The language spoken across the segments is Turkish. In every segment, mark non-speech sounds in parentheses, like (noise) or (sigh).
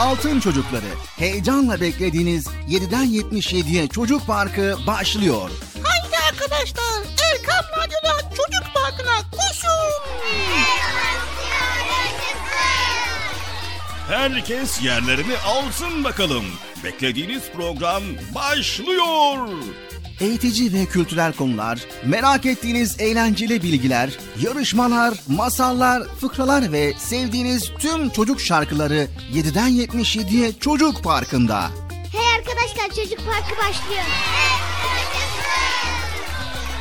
Altın Çocukları. Heyecanla beklediğiniz 7'den 77'ye Çocuk Parkı başlıyor. Haydi arkadaşlar Erkan Radyo'da Çocuk Parkı'na koşun. Herkes yerlerini alsın bakalım. Beklediğiniz program başlıyor. Eğitici ve kültürel konular, merak ettiğiniz eğlenceli bilgiler, yarışmalar, masallar, fıkralar ve sevdiğiniz tüm çocuk şarkıları 7'den 77'ye Çocuk Parkı'nda. Hey arkadaşlar çocuk parkı başlıyor.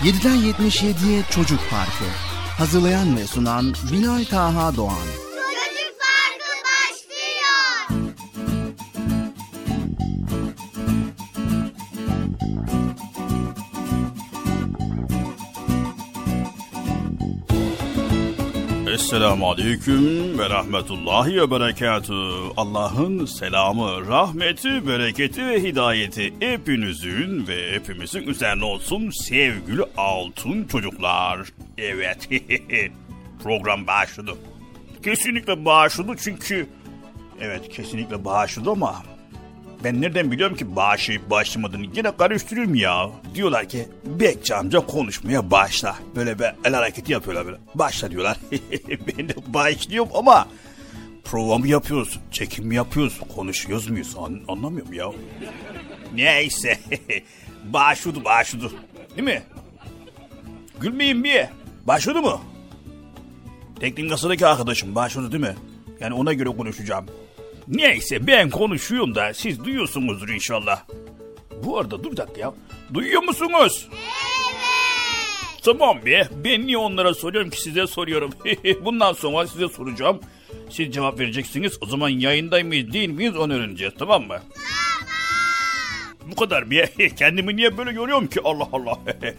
7'den 77'ye Çocuk Parkı. Hazırlayan ve sunan Binay Taha Doğan. Esselamu Aleyküm ve Rahmetullahi ve Berekatü. Allah'ın selamı, rahmeti, bereketi ve hidayeti hepinizin ve hepimizin üzerine olsun sevgili altın çocuklar. Evet, (laughs) program başladı. Kesinlikle başladı çünkü... Evet, kesinlikle başladı ama... Ben nereden biliyorum ki başlayıp başlamadığını yine karıştırıyorum ya. Diyorlar ki Bekçi amca konuşmaya başla. Böyle bir el hareketi yapıyorlar böyle. Başla diyorlar. (laughs) ben de başlıyorum ama prova mı yapıyoruz, çekim mi yapıyoruz, konuşuyoruz muyuz An- anlamıyorum ya. Neyse (laughs) başladı başladı değil mi? Gülmeyin bir. Başladı mı? Teknik kasadaki arkadaşım başladı değil mi? Yani ona göre konuşacağım. Neyse ben konuşuyorum da siz duyuyorsunuzdur inşallah. Bu arada dur dakika ya. Duyuyor musunuz? Evet. Tamam be. Ben niye onlara soruyorum ki size soruyorum. (laughs) Bundan sonra size soracağım. Siz cevap vereceksiniz. O zaman yayında mıyız değil miyiz onu öğreneceğiz tamam mı? Tamam. Bu kadar bir. (laughs) Kendimi niye böyle görüyorum ki Allah Allah. (laughs)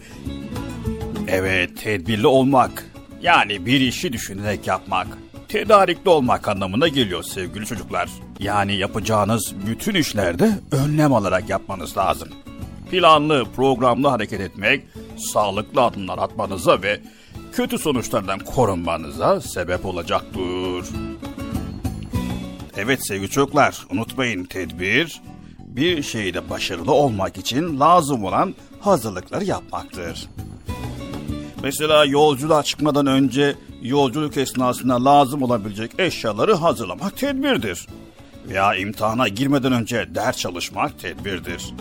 evet tedbirli olmak. Yani bir işi düşünerek yapmak. Tedarikli olmak anlamına geliyor sevgili çocuklar. Yani yapacağınız bütün işlerde önlem alarak yapmanız lazım. Planlı, programlı hareket etmek, sağlıklı adımlar atmanıza ve kötü sonuçlardan korunmanıza sebep olacaktır. Evet sevgili çocuklar, unutmayın tedbir, bir şeyde başarılı olmak için lazım olan hazırlıkları yapmaktır. Mesela yolculuğa çıkmadan önce yolculuk esnasında lazım olabilecek eşyaları hazırlamak tedbirdir. Veya imtihana girmeden önce ders çalışmak tedbirdir.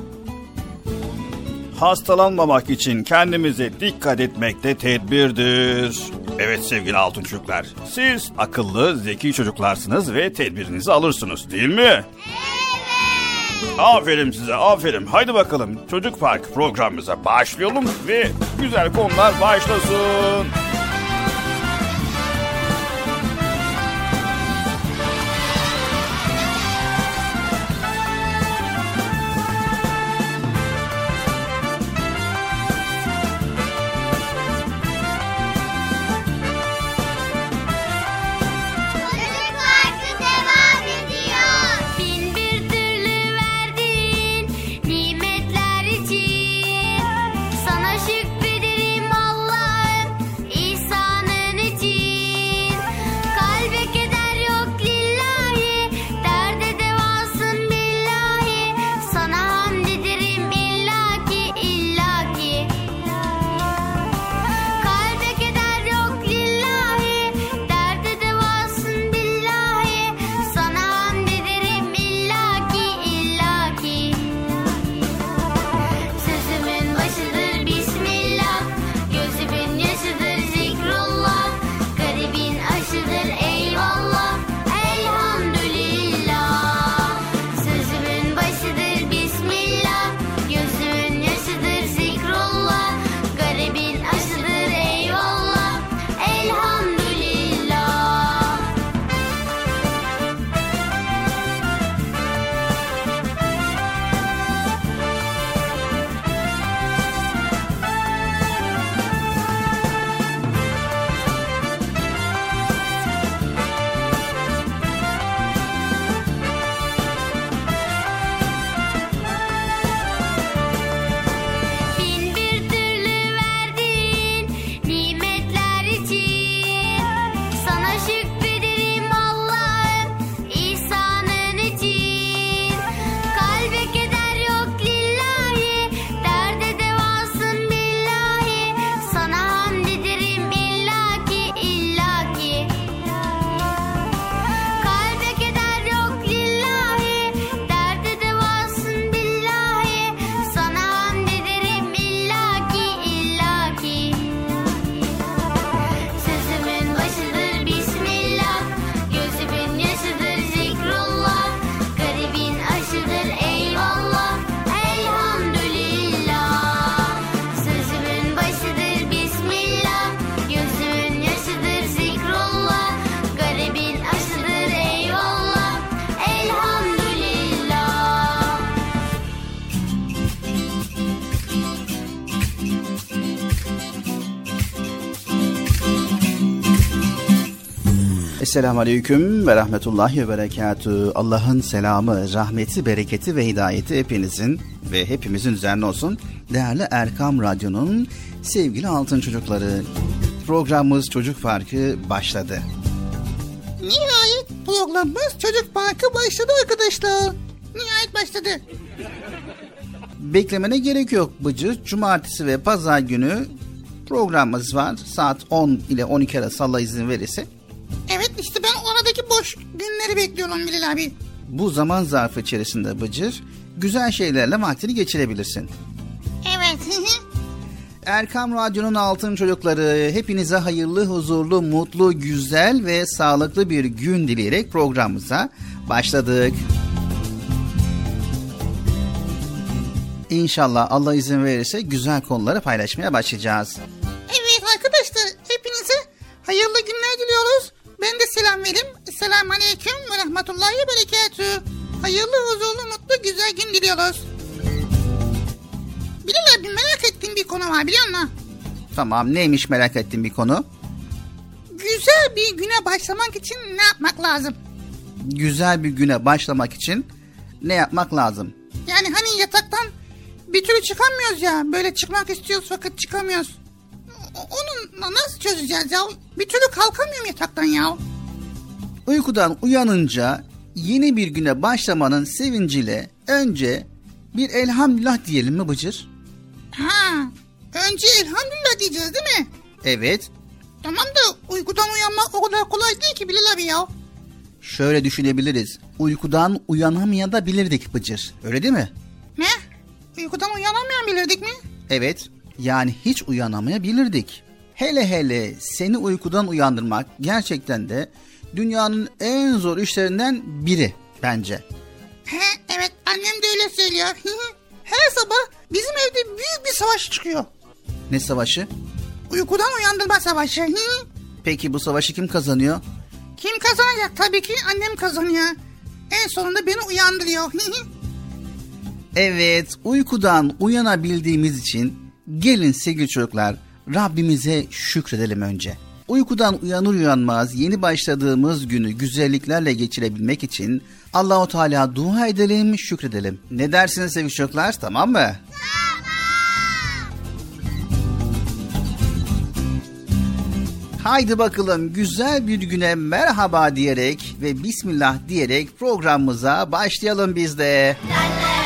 Hastalanmamak için kendimize dikkat etmek de tedbirdir. Evet sevgili altın çocuklar, siz akıllı, zeki çocuklarsınız ve tedbirinizi alırsınız değil mi? Evet. Aferin size, aferin. Haydi bakalım Çocuk Park programımıza başlayalım ve güzel konular başlasın. Esselamu Aleyküm ve Rahmetullahi ve Berekatü. Allah'ın selamı, rahmeti, bereketi ve hidayeti hepinizin ve hepimizin üzerine olsun. Değerli Erkam Radyo'nun sevgili altın çocukları. Programımız Çocuk Parkı başladı. Nihayet programımız Çocuk Parkı başladı arkadaşlar. Nihayet başladı. Beklemene gerek yok Bıcı. Cumartesi ve pazar günü programımız var. Saat 10 ile 12 arası Allah izin verirse. İşte ben oradaki boş günleri bekliyorum Bilal abi. Bu zaman zarfı içerisinde Bıcır güzel şeylerle vaktini geçirebilirsin. Evet. (laughs) Erkam Radyo'nun altın çocukları hepinize hayırlı, huzurlu, mutlu, güzel ve sağlıklı bir gün dileyerek programımıza başladık. İnşallah Allah izin verirse güzel konuları paylaşmaya başlayacağız. evet arkadaşlar hepinize hayırlı günler diliyoruz. Ben de selam vereyim. Selamun Aleyküm ve Rahmetullahi ve Berekatü. Hayırlı, huzurlu, mutlu, güzel gün diliyoruz. Bilal abi merak ettiğim bir konu var biliyor musun? Tamam neymiş merak ettiğim bir konu? Güzel bir güne başlamak için ne yapmak lazım? Güzel bir güne başlamak için ne yapmak lazım? Yani hani yataktan bir türlü çıkamıyoruz ya. Böyle çıkmak istiyoruz fakat çıkamıyoruz. Onu na- nasıl çözeceğiz ya? Bir türlü kalkamıyorum yataktan ya. Uykudan uyanınca yeni bir güne başlamanın sevinciyle önce bir elhamdülillah diyelim mi Bıcır? Ha, önce elhamdülillah diyeceğiz değil mi? Evet. Tamam da uykudan uyanmak o kadar kolay değil ki Bilal abi ya. Şöyle düşünebiliriz. Uykudan uyanamayabilirdik Bıcır. Öyle değil mi? Ne? Uykudan uyanamayan bilirdik mi? Evet. Yani hiç uyanamayabilirdik. Hele hele seni uykudan uyandırmak gerçekten de dünyanın en zor işlerinden biri bence. He, evet annem de öyle söylüyor. Her sabah bizim evde büyük bir savaş çıkıyor. Ne savaşı? Uykudan uyandırma savaşı. Peki bu savaşı kim kazanıyor? Kim kazanacak? Tabii ki annem kazanıyor. En sonunda beni uyandırıyor. Evet, uykudan uyanabildiğimiz için gelin sevgili çocuklar Rabbimize şükredelim önce. Uykudan uyanır uyanmaz yeni başladığımız günü güzelliklerle geçirebilmek için Allahu Teala dua edelim, şükredelim. Ne dersiniz sevgili çocuklar? Tamam mı? Haydi bakalım güzel bir güne merhaba diyerek ve bismillah diyerek programımıza başlayalım biz de. Yazıl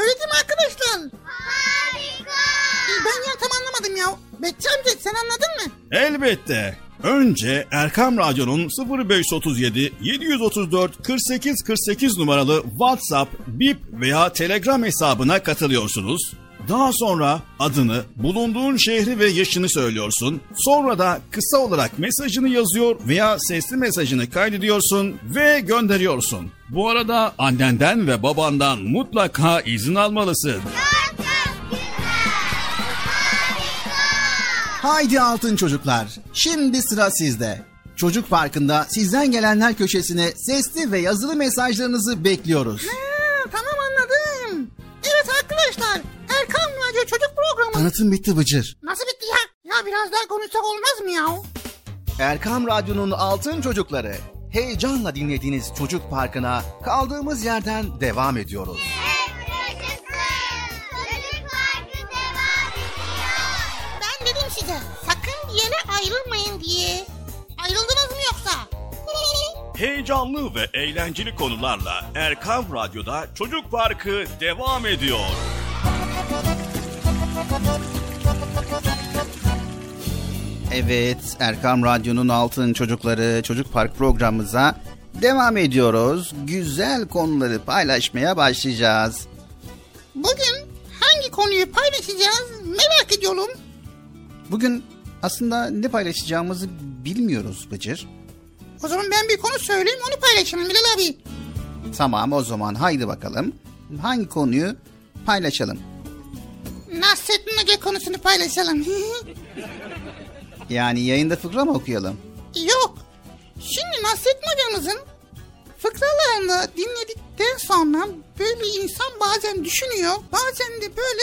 Öyle değil mi arkadaşlar? Harika. Ben ya tam anlamadım ya. Bekçi amca sen anladın mı? Elbette. Önce Erkam Radyo'nun 0537 734 48 48 numaralı WhatsApp, Bip veya Telegram hesabına katılıyorsunuz. Daha sonra adını, bulunduğun şehri ve yaşını söylüyorsun. Sonra da kısa olarak mesajını yazıyor veya sesli mesajını kaydediyorsun ve gönderiyorsun. Bu arada annenden ve babandan mutlaka izin almalısın. Haydi altın çocuklar, şimdi sıra sizde. Çocuk Parkı'nda sizden gelenler köşesine sesli ve yazılı mesajlarınızı bekliyoruz. Ha, Tanıtım bitti Bıcır. Nasıl bitti ya? Ya biraz daha konuşsak olmaz mı ya? Erkam Radyo'nun altın çocukları. Heyecanla dinlediğiniz Çocuk Parkı'na kaldığımız yerden devam ediyoruz. Ben dedim size sakın bir yere ayrılmayın diye. Ayrıldınız mı yoksa? (laughs) Heyecanlı ve eğlenceli konularla Erkam Radyo'da Çocuk Parkı devam ediyor. Evet, Erkam Radyo'nun Altın Çocukları Çocuk Park programımıza devam ediyoruz. Güzel konuları paylaşmaya başlayacağız. Bugün hangi konuyu paylaşacağız merak ediyorum. Bugün aslında ne paylaşacağımızı bilmiyoruz Bıcır. O zaman ben bir konu söyleyeyim onu paylaşalım Bilal abi. Tamam o zaman haydi bakalım. Hangi konuyu paylaşalım? Nasrettin Hoca konusunu paylaşalım. (laughs) Yani yayında fıkra mı okuyalım? Yok. Şimdi Nasrettin hocamızın fıkralarını dinledikten sonra böyle insan bazen düşünüyor. Bazen de böyle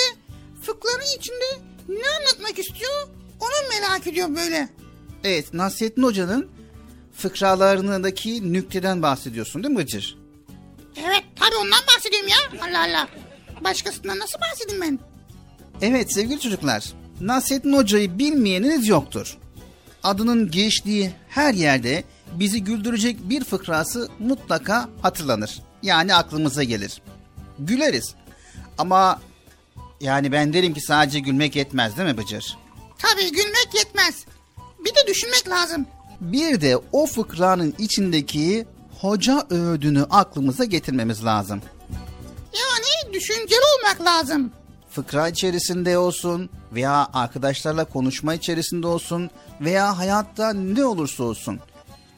fıkranın içinde ne anlatmak istiyor onu merak ediyor böyle. Evet Nasrettin Hoca'nın fıkralarındaki nükteden bahsediyorsun değil mi Bıcır? Evet tabii ondan bahsediyorum ya. Allah Allah. Başkasından nasıl bahsedeyim ben? Evet sevgili çocuklar, Nasrettin Hoca'yı bilmeyeniniz yoktur. Adının geçtiği her yerde bizi güldürecek bir fıkrası mutlaka hatırlanır. Yani aklımıza gelir. Güleriz. Ama yani ben derim ki sadece gülmek yetmez değil mi Bıcır? Tabii gülmek yetmez. Bir de düşünmek lazım. Bir de o fıkranın içindeki hoca öğüdünü aklımıza getirmemiz lazım. Yani düşünceli olmak lazım. Fıkra içerisinde olsun veya arkadaşlarla konuşma içerisinde olsun veya hayatta ne olursa olsun.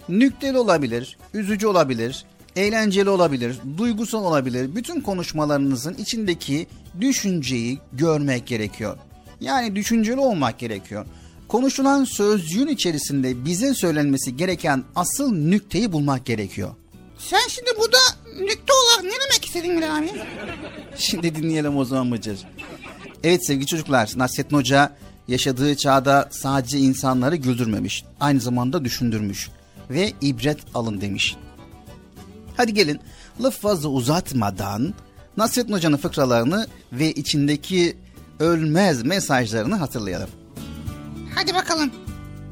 Nükteli olabilir, üzücü olabilir, eğlenceli olabilir, duygusal olabilir. Bütün konuşmalarınızın içindeki düşünceyi görmek gerekiyor. Yani düşünceli olmak gerekiyor. Konuşulan sözcüğün içerisinde bize söylenmesi gereken asıl nükteyi bulmak gerekiyor. Sen şimdi burada nükte olarak ne demek istedin Bilal abi? Şimdi dinleyelim o zaman Bıcır. Evet sevgili çocuklar, Nasrettin Hoca yaşadığı çağda sadece insanları güldürmemiş, aynı zamanda düşündürmüş ve ibret alın demiş. Hadi gelin laf fazla uzatmadan Nasrettin Hoca'nın fıkralarını ve içindeki ölmez mesajlarını hatırlayalım. Hadi bakalım.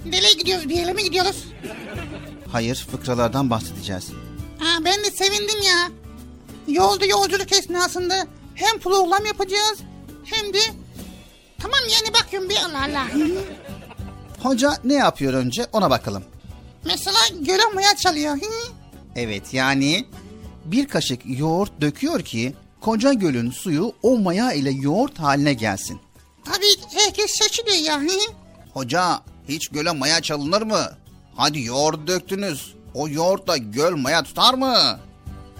Nereye gidiyoruz? Bir yere mi gidiyoruz? Hayır, fıkralardan bahsedeceğiz. Sevindim ya. Yolda yolculuk esnasında hem program yapacağız hem de... Tamam yani bakıyorum bir Allah Allah. (laughs) Hoca ne yapıyor önce ona bakalım. Mesela göle maya çalıyor. Evet yani bir kaşık yoğurt döküyor ki koca gölün suyu o maya ile yoğurt haline gelsin. Tabii herkes şaşırıyor ya. Hoca hiç göle maya çalınır mı? Hadi yoğurt döktünüz. o yoğurtla göl maya tutar mı?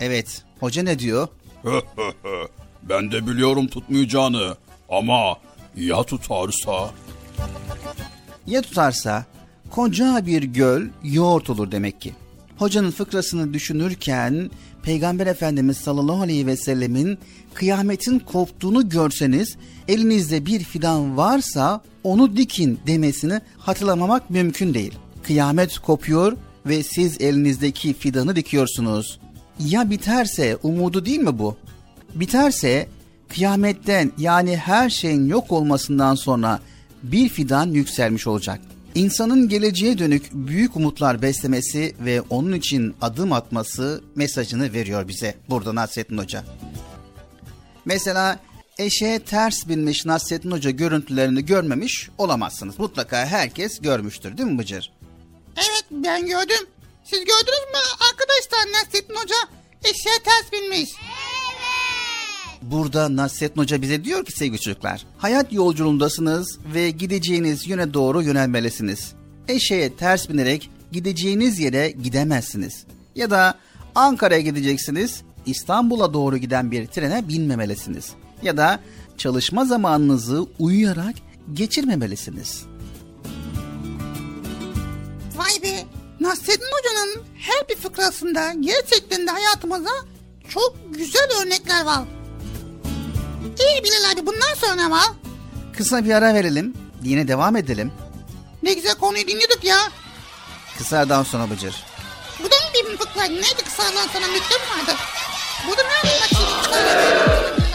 Evet, hoca ne diyor? (laughs) ben de biliyorum tutmayacağını ama ya tutarsa? Ya tutarsa koca bir göl yoğurt olur demek ki. Hocanın fıkrasını düşünürken Peygamber Efendimiz sallallahu aleyhi ve sellemin kıyametin koptuğunu görseniz elinizde bir fidan varsa onu dikin demesini hatırlamamak mümkün değil. Kıyamet kopuyor ve siz elinizdeki fidanı dikiyorsunuz. Ya biterse umudu değil mi bu? Biterse kıyametten yani her şeyin yok olmasından sonra bir fidan yükselmiş olacak. İnsanın geleceğe dönük büyük umutlar beslemesi ve onun için adım atması mesajını veriyor bize burada Nasrettin Hoca. Mesela eşeğe ters binmiş Nasrettin Hoca görüntülerini görmemiş olamazsınız. Mutlaka herkes görmüştür değil mi Bıcır? Evet ben gördüm. Siz gördünüz mü arkadaşlar Nasrettin Hoca eşeğe ters binmiş. Burada Nasrettin Hoca bize diyor ki sevgili çocuklar, hayat yolculuğundasınız ve gideceğiniz yöne doğru yönelmelisiniz. Eşeğe ters binerek gideceğiniz yere gidemezsiniz. Ya da Ankara'ya gideceksiniz, İstanbul'a doğru giden bir trene binmemelisiniz. Ya da çalışma zamanınızı uyuyarak geçirmemelisiniz. Vay be Nasrettin Hoca'nın her bir fıkrasında gerçekten de hayatımıza çok güzel örnekler var. İyi Bilal abi bundan sonra var? Kısa bir ara verelim, yine devam edelim. Ne güzel konuyu dinliyorduk ya. Kısa aradan sonra Bıcır. Bu da mı bir fıkra? Neydi kısadan sonra müddet vardı? Bu da ne yapayım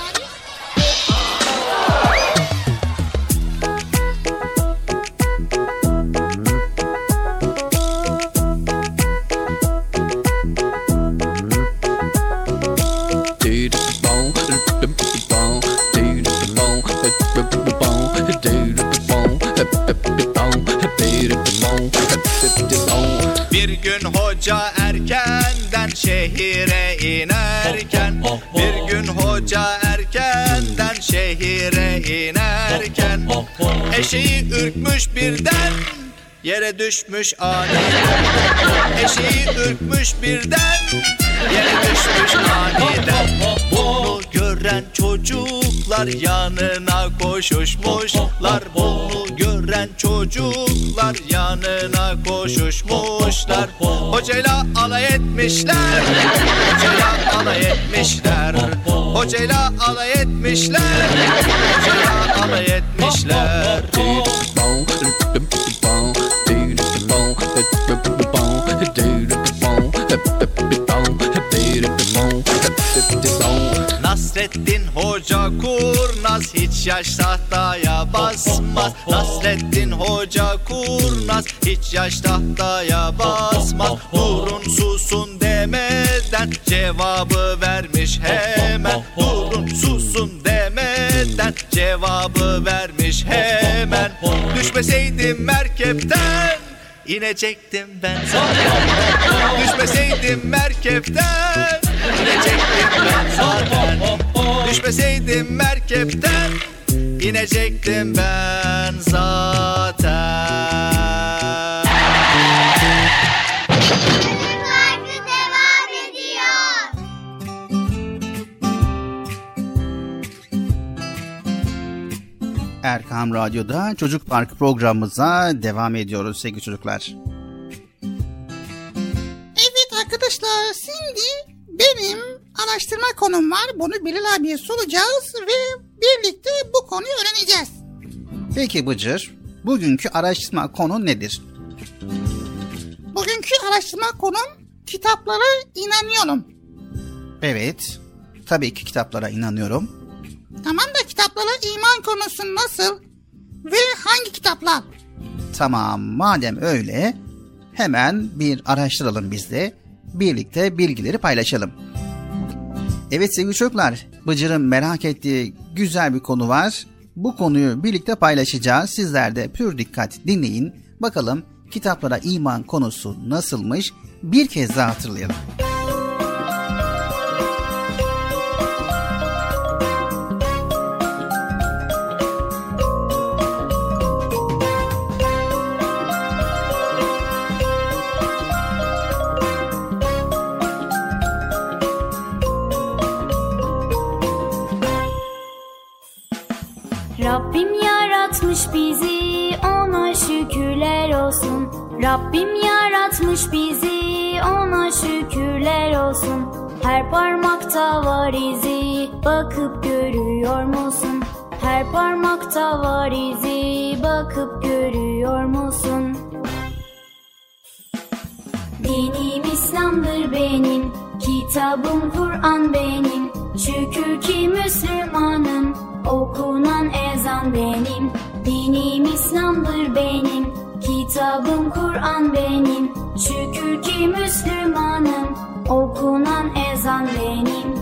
Bir gün hoca erkenden şehire inerken Bir gün hoca erkenden şehire inerken Eşeği ürkmüş birden Yere düşmüş aniden Eşeği ürkmüş birden Yere düşmüş aniden Bunu gören çocuklar yanına koşuşmuşlar. Bunu gören çocuklar yanına koşuşmuşlar. Hocayla alay etmişler. Hocayla alay etmişler. Hocayla alay etmişler. Hocayla alay etmişler. Nasrettin Hoca kurnaz hiç yaş tahtaya basmaz. Nasrettin Hoca kurnaz hiç yaş tahtaya basmaz. Durun susun demeden cevabı vermiş hemen. Durun susun demeden cevabı vermiş hemen. Düşmeseydim merkepten inecektim ben. Düşmeseydim merkepten inecektim ben. zaten Düşmeseydim merkepten inecektim ben zaten Parkı devam ediyor. Erkam Radyo'da Çocuk Parkı programımıza devam ediyoruz sevgili çocuklar. Evet arkadaşlar şimdi benim araştırma konum var. Bunu Bilal abiye soracağız ve birlikte bu konuyu öğreneceğiz. Peki Bıcır, bugünkü araştırma konu nedir? Bugünkü araştırma konum kitaplara inanıyorum. Evet, tabii ki kitaplara inanıyorum. Tamam da kitaplara iman konusu nasıl ve hangi kitaplar? Tamam, madem öyle hemen bir araştıralım biz de. Birlikte bilgileri paylaşalım. Evet sevgili çocuklar, Bıcır'ın merak ettiği güzel bir konu var. Bu konuyu birlikte paylaşacağız. Sizler de pür dikkat dinleyin. Bakalım kitaplara iman konusu nasılmış? Bir kez daha hatırlayalım. Bizi ona şükürler olsun Rabbim yaratmış bizi ona şükürler olsun Her parmakta var izi bakıp görüyor musun? Her parmakta var izi bakıp görüyor musun? Dinim İslam'dır benim, kitabım Kur'an benim. Şükür ki Müslümanım, okunan ezan benim. Dinim İslam'dır benim, kitabım Kur'an benim. Şükür ki Müslümanım, okunan ezan benim.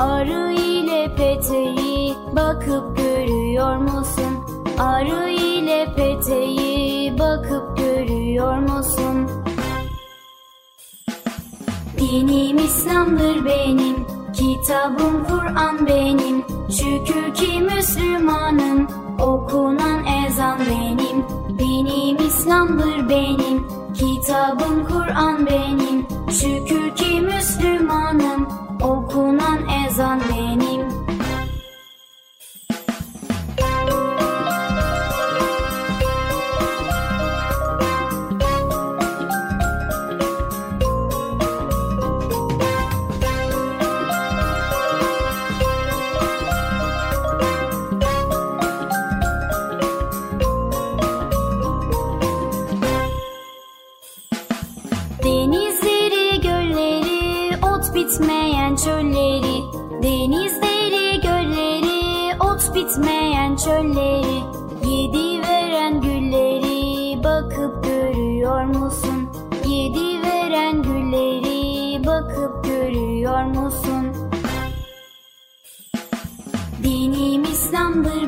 Arı ile peteği bakıp görüyor musun? Arı ile peteği bakıp görüyor musun? Dinim İslam'dır benim, kitabım Kur'an benim. Şükür ki Müslümanım, okunan ezan benim. Dinim İslam'dır benim, kitabım Kur'an benim. Şükür ki Müslümanım, okunan ezan benim.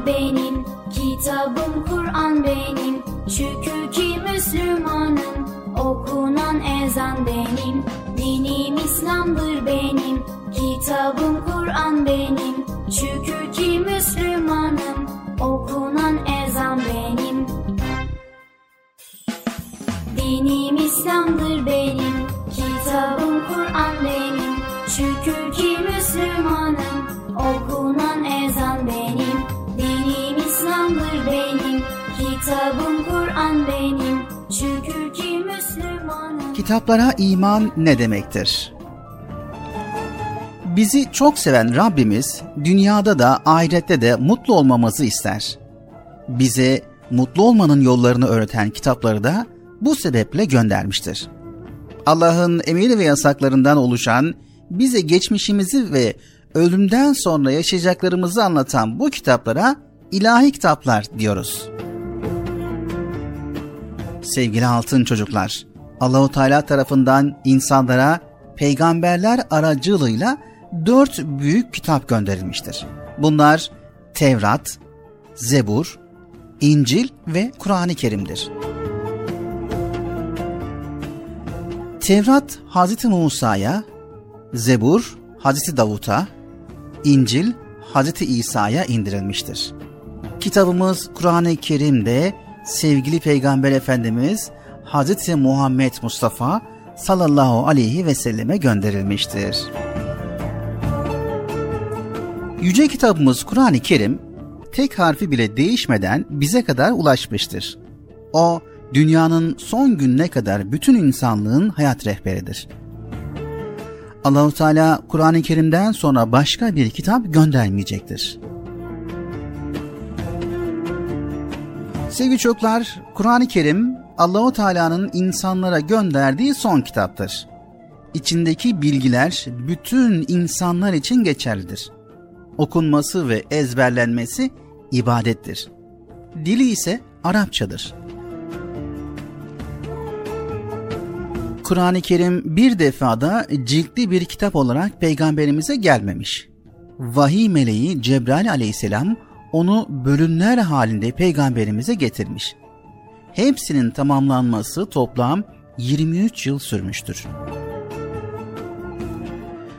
Benim, kitabım Kur'an benim. Şükür ki Müslümanım, okunan ezan benim. Dinim İslam'dır benim, kitabım Kur'an benim. Şükür ki Müslümanım, okunan ezan benim. Dinim İslam'dır benim, Kitaplara iman ne demektir? Bizi çok seven Rabbimiz dünyada da ahirette de mutlu olmamızı ister. Bize mutlu olmanın yollarını öğreten kitapları da bu sebeple göndermiştir. Allah'ın emir ve yasaklarından oluşan, bize geçmişimizi ve ölümden sonra yaşayacaklarımızı anlatan bu kitaplara ilahi kitaplar diyoruz. Sevgili altın çocuklar, Allahu Teala tarafından insanlara peygamberler aracılığıyla dört büyük kitap gönderilmiştir. Bunlar Tevrat, Zebur, İncil ve Kur'an-ı Kerim'dir. Tevrat Hazreti Musa'ya, Zebur Hazreti Davut'a, İncil Hazreti İsa'ya indirilmiştir. Kitabımız Kur'an-ı Kerim'de sevgili Peygamber Efendimiz Hazreti Muhammed Mustafa sallallahu aleyhi ve selleme gönderilmiştir. Yüce kitabımız Kur'an-ı Kerim tek harfi bile değişmeden bize kadar ulaşmıştır. O dünyanın son gününe kadar bütün insanlığın hayat rehberidir. Allahu Teala Kur'an-ı Kerim'den sonra başka bir kitap göndermeyecektir. Sevgili çocuklar, Kur'an-ı Kerim Allahu Teala'nın insanlara gönderdiği son kitaptır. İçindeki bilgiler bütün insanlar için geçerlidir. Okunması ve ezberlenmesi ibadettir. Dili ise Arapçadır. Kur'an-ı Kerim bir defada ciltli bir kitap olarak peygamberimize gelmemiş. vahiy meleği Cebrail aleyhisselam onu bölümler halinde peygamberimize getirmiş. Hepsinin tamamlanması toplam 23 yıl sürmüştür.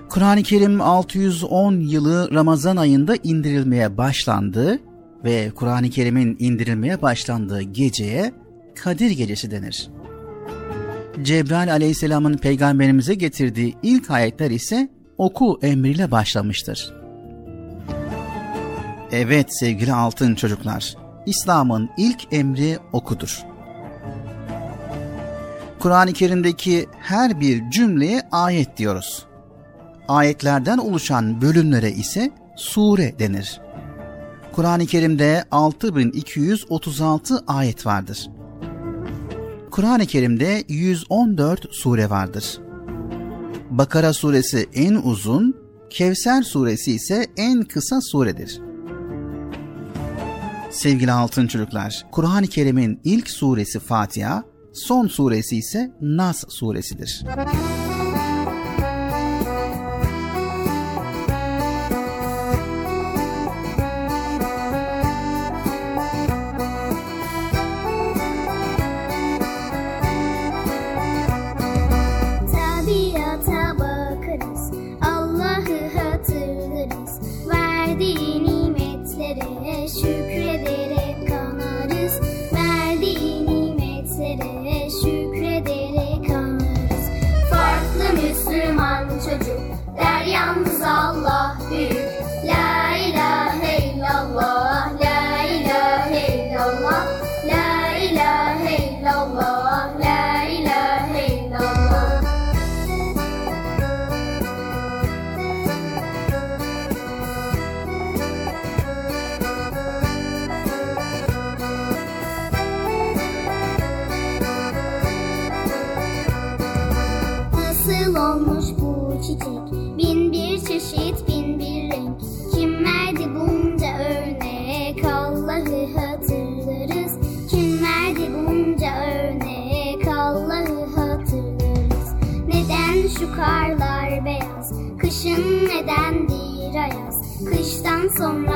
Kur'an-ı Kerim 610 yılı Ramazan ayında indirilmeye başlandı ve Kur'an-ı Kerim'in indirilmeye başlandığı geceye Kadir Gecesi denir. Cebrail aleyhisselamın peygamberimize getirdiği ilk ayetler ise oku emriyle başlamıştır. Evet sevgili altın çocuklar, İslam'ın ilk emri okudur. Kur'an-ı Kerim'deki her bir cümleye ayet diyoruz. Ayetlerden oluşan bölümlere ise sure denir. Kur'an-ı Kerim'de 6236 ayet vardır. Kur'an-ı Kerim'de 114 sure vardır. Bakara suresi en uzun, Kevser suresi ise en kısa suredir. Sevgili altın çocuklar, Kur'an-ı Kerim'in ilk suresi Fatiha, son suresi ise Nas suresidir. Kıştan sonra.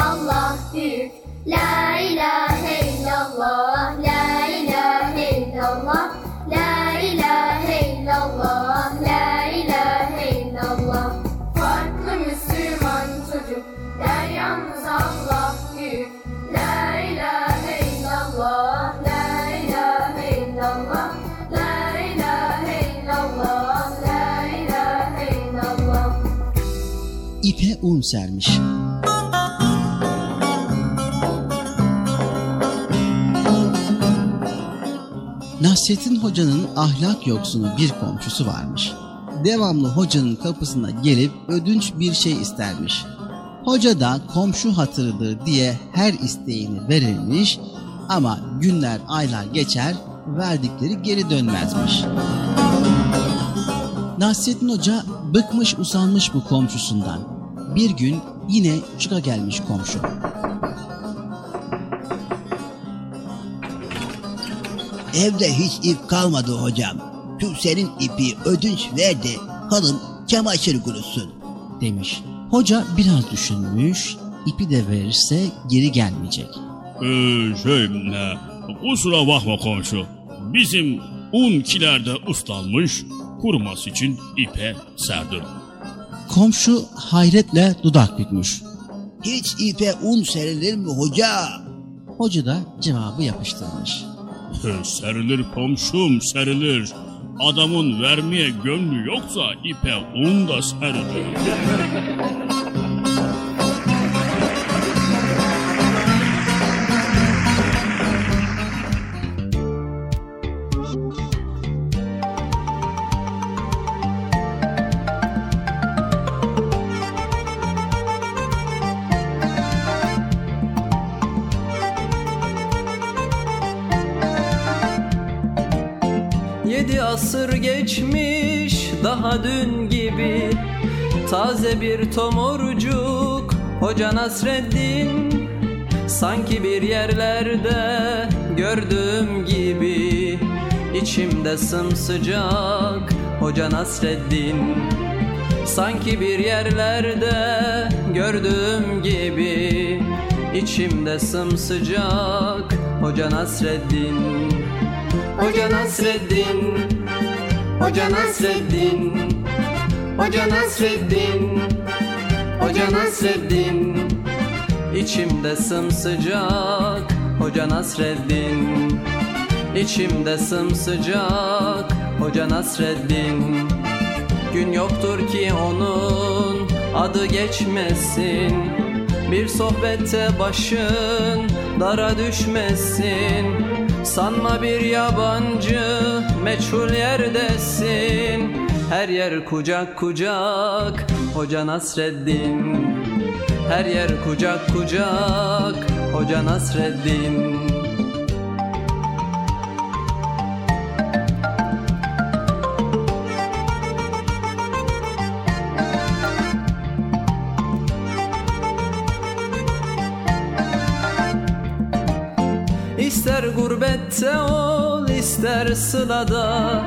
Allah büyük. La ilahe illallah, la ilahe illallah, la ilahe illallah, la ilahe illallah. Farklı Müslüman çocuk, der yalnız Allah büyük. La ilahe illallah, la ilahe illallah, la ilahe illallah, la ilahe illallah. İpe un sermiş. Nasrettin Hoca'nın ahlak yoksunu bir komşusu varmış. Devamlı hocanın kapısına gelip ödünç bir şey istermiş. Hoca da komşu hatırıdır diye her isteğini verilmiş ama günler aylar geçer verdikleri geri dönmezmiş. Nasrettin Hoca bıkmış usanmış bu komşusundan. Bir gün yine çıka gelmiş komşu. Evde hiç ip kalmadı hocam. Şu senin ipi ödünç ver de hanım çamaşır kurusun. demiş. Hoca biraz düşünmüş, ipi de verirse geri gelmeyecek. Ee, şey, e, kusura bakma komşu. Bizim un kilerde ıslanmış, kuruması için ipe serdim. Komşu hayretle dudak bükmüş. Hiç ipe un serilir mi hoca? Hoca da cevabı yapıştırmış. Serilir komşum, serilir. Adamın vermeye gönlü yoksa ipe un da serilir. (laughs) Taze bir tomurcuk Hoca Nasreddin. Sanki bir yerlerde gördüğüm gibi İçimde sımsıcak Hoca Nasreddin. Sanki bir yerlerde gördüğüm gibi İçimde sımsıcak Hoca Nasreddin. Hoca Nasreddin Hoca Nasreddin Hoca Nasreddin. Hoca Nasreddin. İçimde sımsıcak Hoca Nasreddin. İçimde sımsıcak Hoca Nasreddin. Gün yoktur ki onun adı geçmesin. Bir sohbette başın dara düşmesin. Sanma bir yabancı meçhul yerdesin Her yer kucak kucak Hoca Nasreddin. Her yer kucak kucak Hoca Nasreddin. İster gurbette ol ister sılada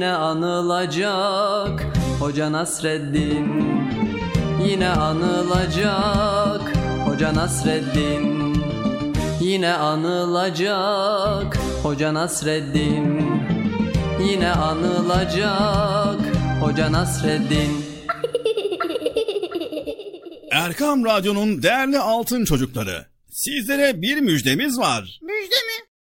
Yine anılacak Hoca Nasreddin Yine anılacak Hoca Nasreddin Yine anılacak Hoca Nasreddin Yine anılacak Hoca Nasreddin (laughs) Erkam Radyo'nun değerli altın çocukları. Sizlere bir müjdemiz var. Müjde mi?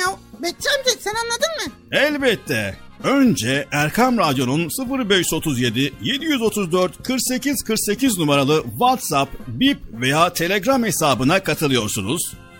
ya. Bekçi amca sen anladın mı? Elbette. Önce Erkam Radyo'nun 0537 734 48 48 numaralı WhatsApp, Bip veya Telegram hesabına katılıyorsunuz.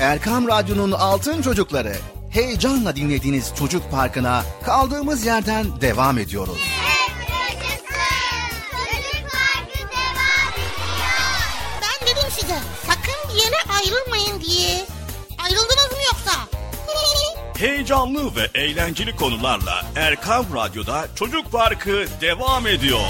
Erkam Radyo'nun Altın Çocukları heyecanla dinlediğiniz Çocuk Parkı'na kaldığımız yerden devam ediyoruz. Yaşasın. Çocuk Parkı devam ediyor. Ben dedim size sakın bir yere ayrılmayın diye. Ayrıldınız mı yoksa? (laughs) Heyecanlı ve eğlenceli konularla Erkam Radyo'da Çocuk Parkı devam ediyor.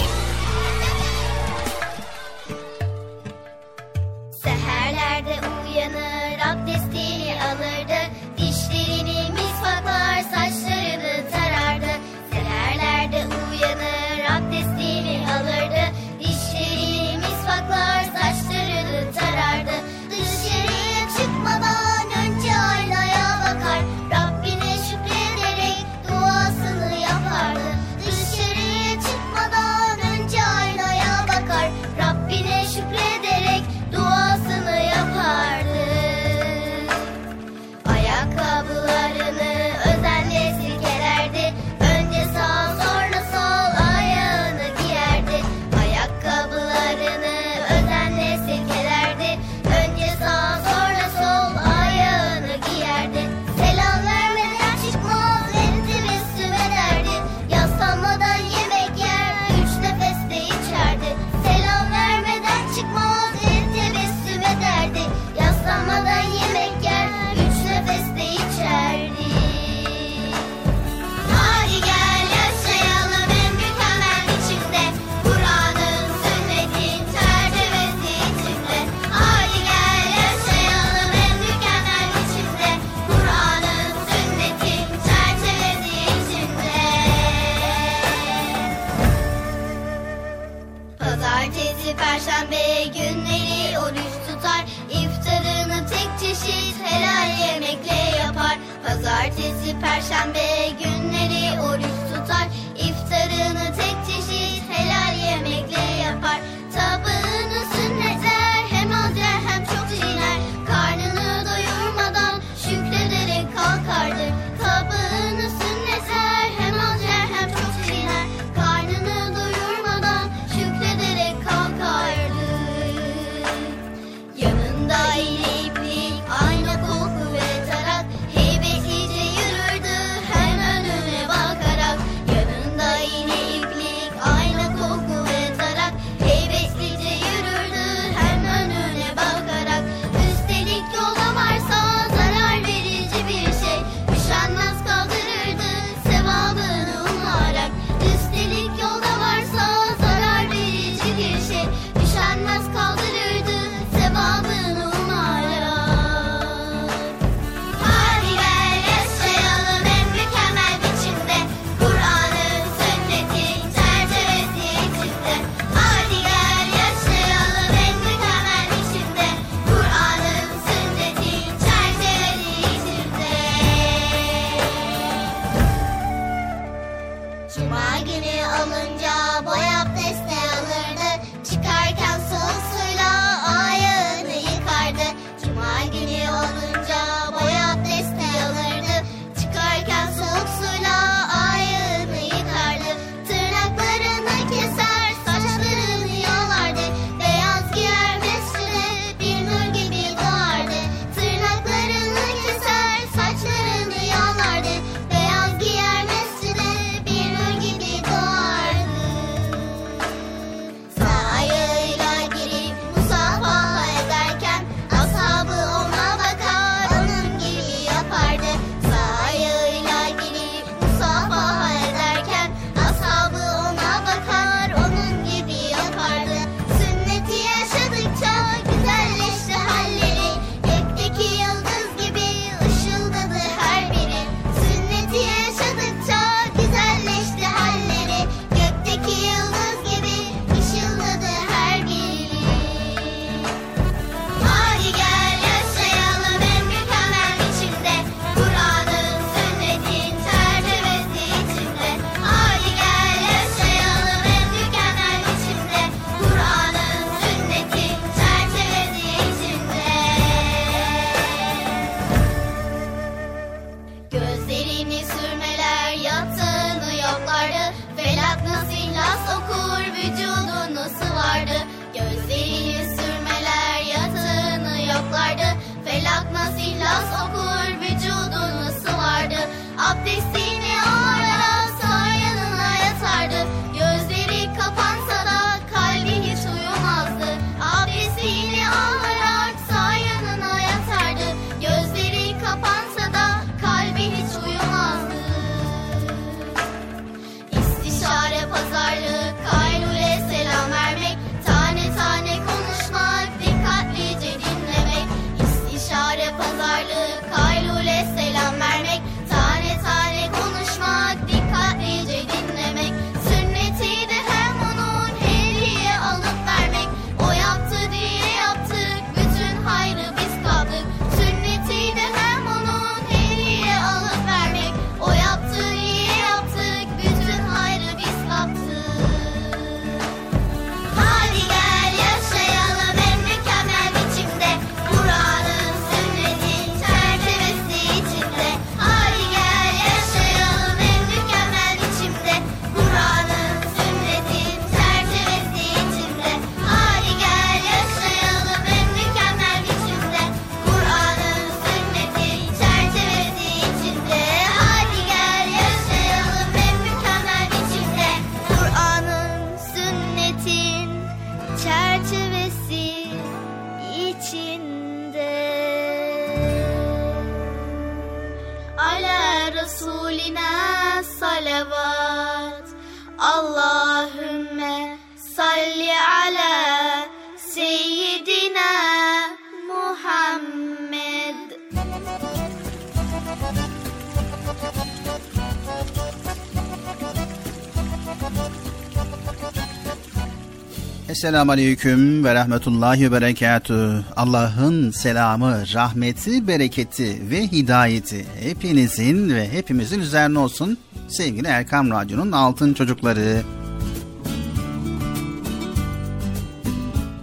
Esselamu Aleyküm ve Rahmetullahi ve Berekatü. Allah'ın selamı, rahmeti, bereketi ve hidayeti hepinizin ve hepimizin üzerine olsun. Sevgili Erkam Radyo'nun altın çocukları.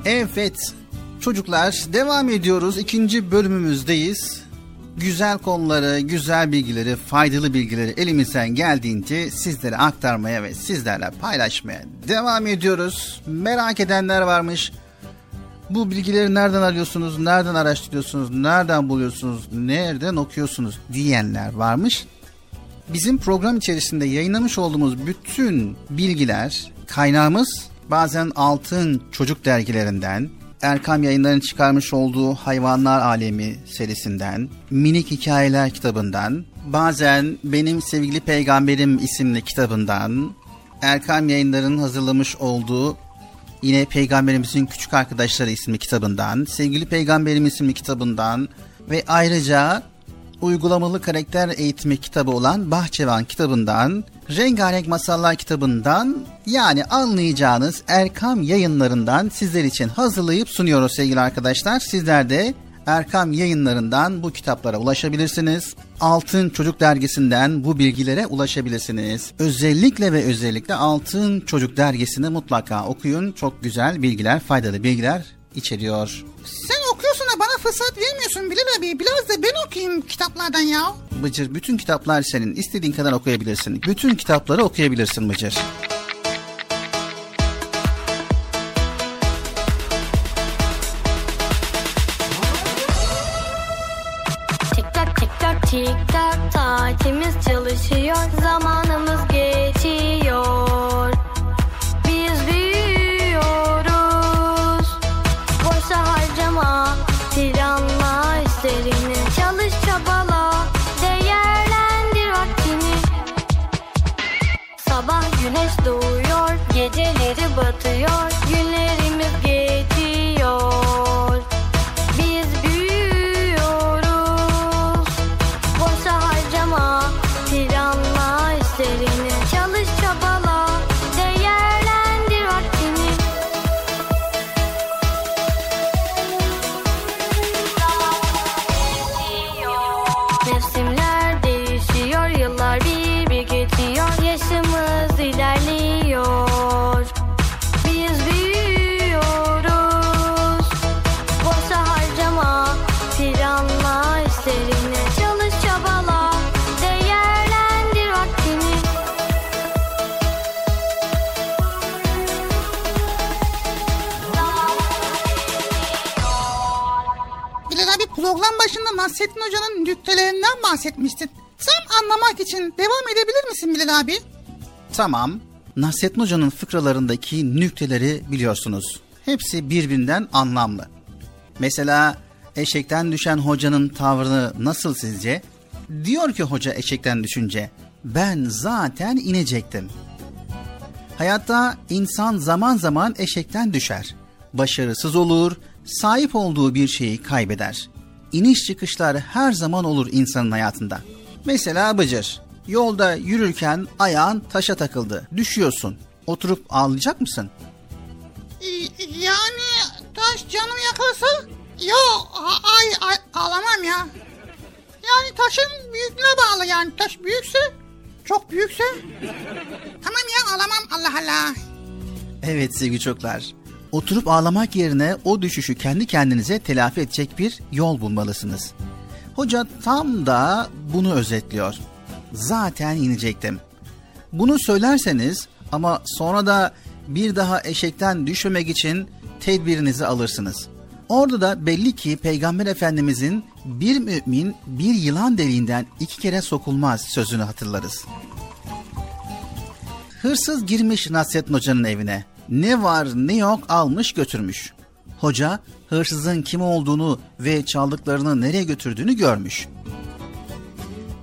Evet çocuklar devam ediyoruz. ikinci bölümümüzdeyiz. Güzel konuları, güzel bilgileri, faydalı bilgileri elimizden geldiğince sizlere aktarmaya ve sizlerle paylaşmaya devam ediyoruz. Merak edenler varmış. Bu bilgileri nereden alıyorsunuz, nereden araştırıyorsunuz, nereden buluyorsunuz, nereden okuyorsunuz diyenler varmış. Bizim program içerisinde yayınlamış olduğumuz bütün bilgiler, kaynağımız bazen altın çocuk dergilerinden, Erkam yayınlarının çıkarmış olduğu Hayvanlar Alemi serisinden, Minik Hikayeler kitabından, bazen Benim Sevgili Peygamberim isimli kitabından, Erkam yayınlarının hazırlamış olduğu yine Peygamberimizin Küçük Arkadaşları isimli kitabından, Sevgili Peygamberim isimli kitabından ve ayrıca uygulamalı karakter eğitimi kitabı olan Bahçevan kitabından, Rengarenk Masallar kitabından yani anlayacağınız Erkam yayınlarından sizler için hazırlayıp sunuyoruz sevgili arkadaşlar. Sizler de Erkam yayınlarından bu kitaplara ulaşabilirsiniz. Altın Çocuk dergisinden bu bilgilere ulaşabilirsiniz. Özellikle ve özellikle Altın Çocuk dergisini mutlaka okuyun. Çok güzel bilgiler, faydalı bilgiler içeriyor. Sen okuyorsun da bana fırsat vermiyorsun Bilal abi. Biraz da ben okuyayım kitaplardan ya. Bıcır bütün kitaplar senin. İstediğin kadar okuyabilirsin. Bütün kitapları okuyabilirsin Bıcır. Tik tak tik tak tik tak saatimiz çalışıyor zamanımız Nasrettin Hoca'nın nüktelerinden bahsetmiştin. Sen anlamak için devam edebilir misin Bilal abi? Tamam. Nasrettin Hoca'nın fıkralarındaki nükteleri biliyorsunuz. Hepsi birbirinden anlamlı. Mesela eşekten düşen hocanın tavrını nasıl sizce? Diyor ki hoca eşekten düşünce, ben zaten inecektim. Hayatta insan zaman zaman eşekten düşer. Başarısız olur, sahip olduğu bir şeyi kaybeder. İniş çıkışlar her zaman olur insanın hayatında. Mesela Bıcır, yolda yürürken ayağın taşa takıldı, düşüyorsun. Oturup ağlayacak mısın? Y- Yani taş canımı yakarsa? Yo a- ay, ay ağlamam ya. Yani taşın büyüklüğüne bağlı yani. Taş büyükse, çok büyükse. Tamam ya ağlamam Allah Allah. Evet sevgili çocuklar. Oturup ağlamak yerine o düşüşü kendi kendinize telafi edecek bir yol bulmalısınız. Hoca tam da bunu özetliyor. Zaten inecektim. Bunu söylerseniz ama sonra da bir daha eşekten düşmemek için tedbirinizi alırsınız. Orada da belli ki Peygamber Efendimizin bir mümin bir yılan deliğinden iki kere sokulmaz sözünü hatırlarız. Hırsız girmiş Nasrettin Hoca'nın evine. Ne var ne yok almış götürmüş. Hoca hırsızın kim olduğunu ve çaldıklarını nereye götürdüğünü görmüş.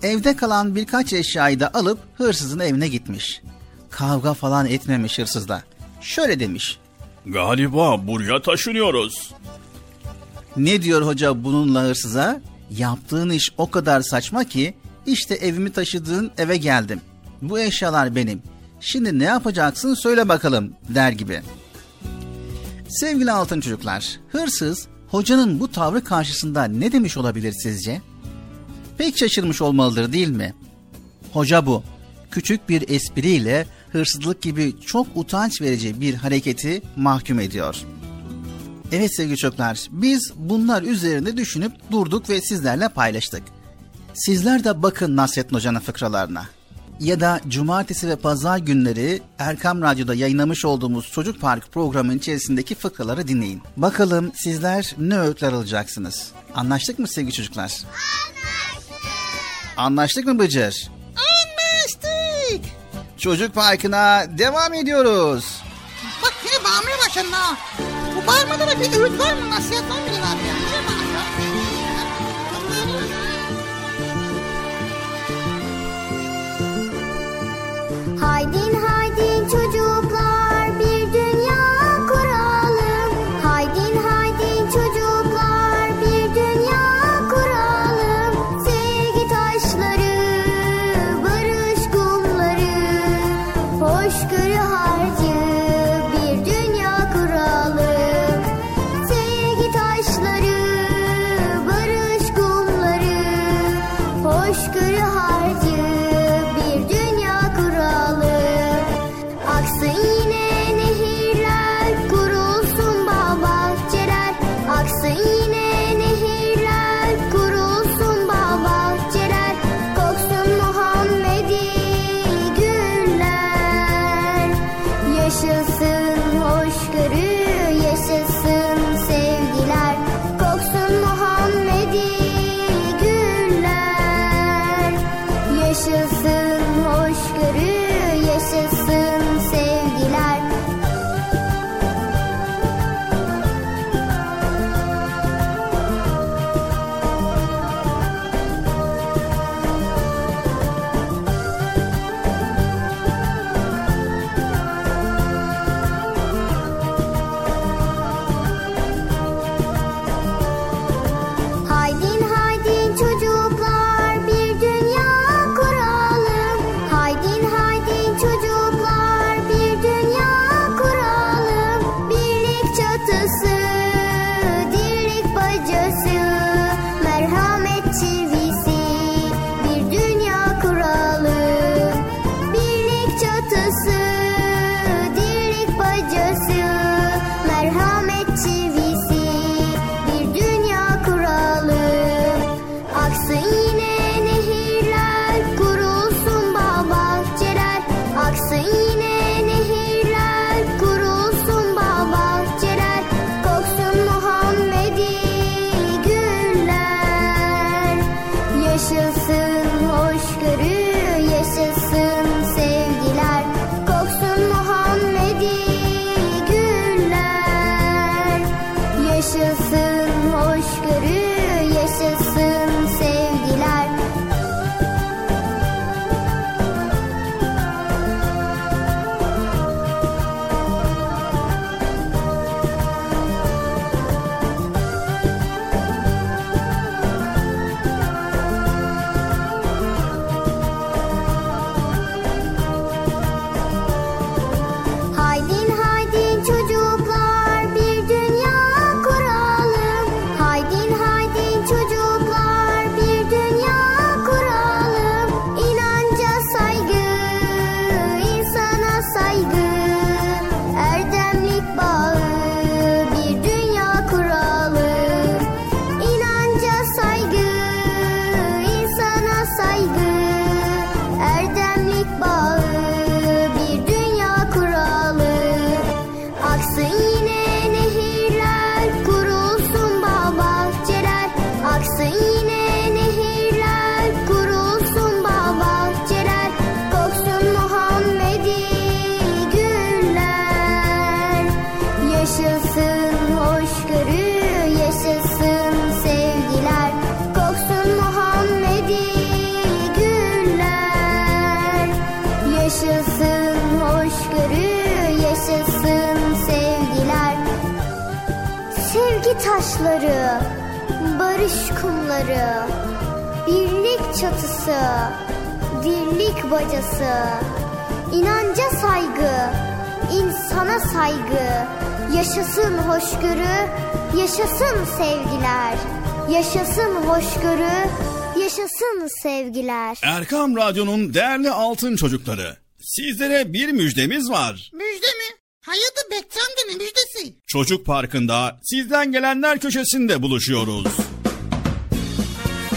Evde kalan birkaç eşyayı da alıp hırsızın evine gitmiş. Kavga falan etmemiş hırsızla. Şöyle demiş. Galiba buraya taşınıyoruz. Ne diyor hoca bununla hırsıza? Yaptığın iş o kadar saçma ki işte evimi taşıdığın eve geldim. Bu eşyalar benim. Şimdi ne yapacaksın söyle bakalım der gibi. Sevgili altın çocuklar, hırsız hocanın bu tavrı karşısında ne demiş olabilir sizce? Pek şaşırmış olmalıdır değil mi? Hoca bu. Küçük bir espriyle hırsızlık gibi çok utanç verici bir hareketi mahkum ediyor. Evet sevgili çocuklar, biz bunlar üzerinde düşünüp durduk ve sizlerle paylaştık. Sizler de bakın Nasrettin Hoca'nın fıkralarına. Ya da cumartesi ve pazar günleri Erkam Radyo'da yayınlamış olduğumuz Çocuk Park programının içerisindeki fıkraları dinleyin. Bakalım sizler ne öğütler alacaksınız? Anlaştık mı sevgili çocuklar? Anlaştık. Anlaştık mı Bıcır? Anlaştık. Çocuk Parkı'na devam ediyoruz. Bak yine bağırmaya başladın ha. Bu bağırmada da bir öğüt var mı? Nasihat var mı yine abi Haydin haydin çocuklar çatısı, dirlik bacası, inanca saygı, insana saygı, Yaşasın hoşgörü, yaşasın sevgiler. Yaşasın hoşgörü, yaşasın sevgiler. Erkam Radyo'nun değerli altın çocukları. Sizlere bir müjdemiz var. Müjde mi? Hayırdır Bekçi amca ne müjdesi? Çocuk Parkı'nda sizden gelenler köşesinde buluşuyoruz.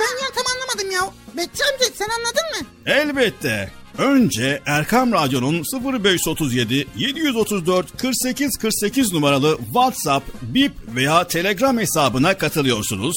Ben ya tam anlamadım ya. Bekçi amca sen anladın mı? Elbette. Önce Erkam Radyo'nun 0537 734 48 48 numaralı WhatsApp, Bip veya Telegram hesabına katılıyorsunuz.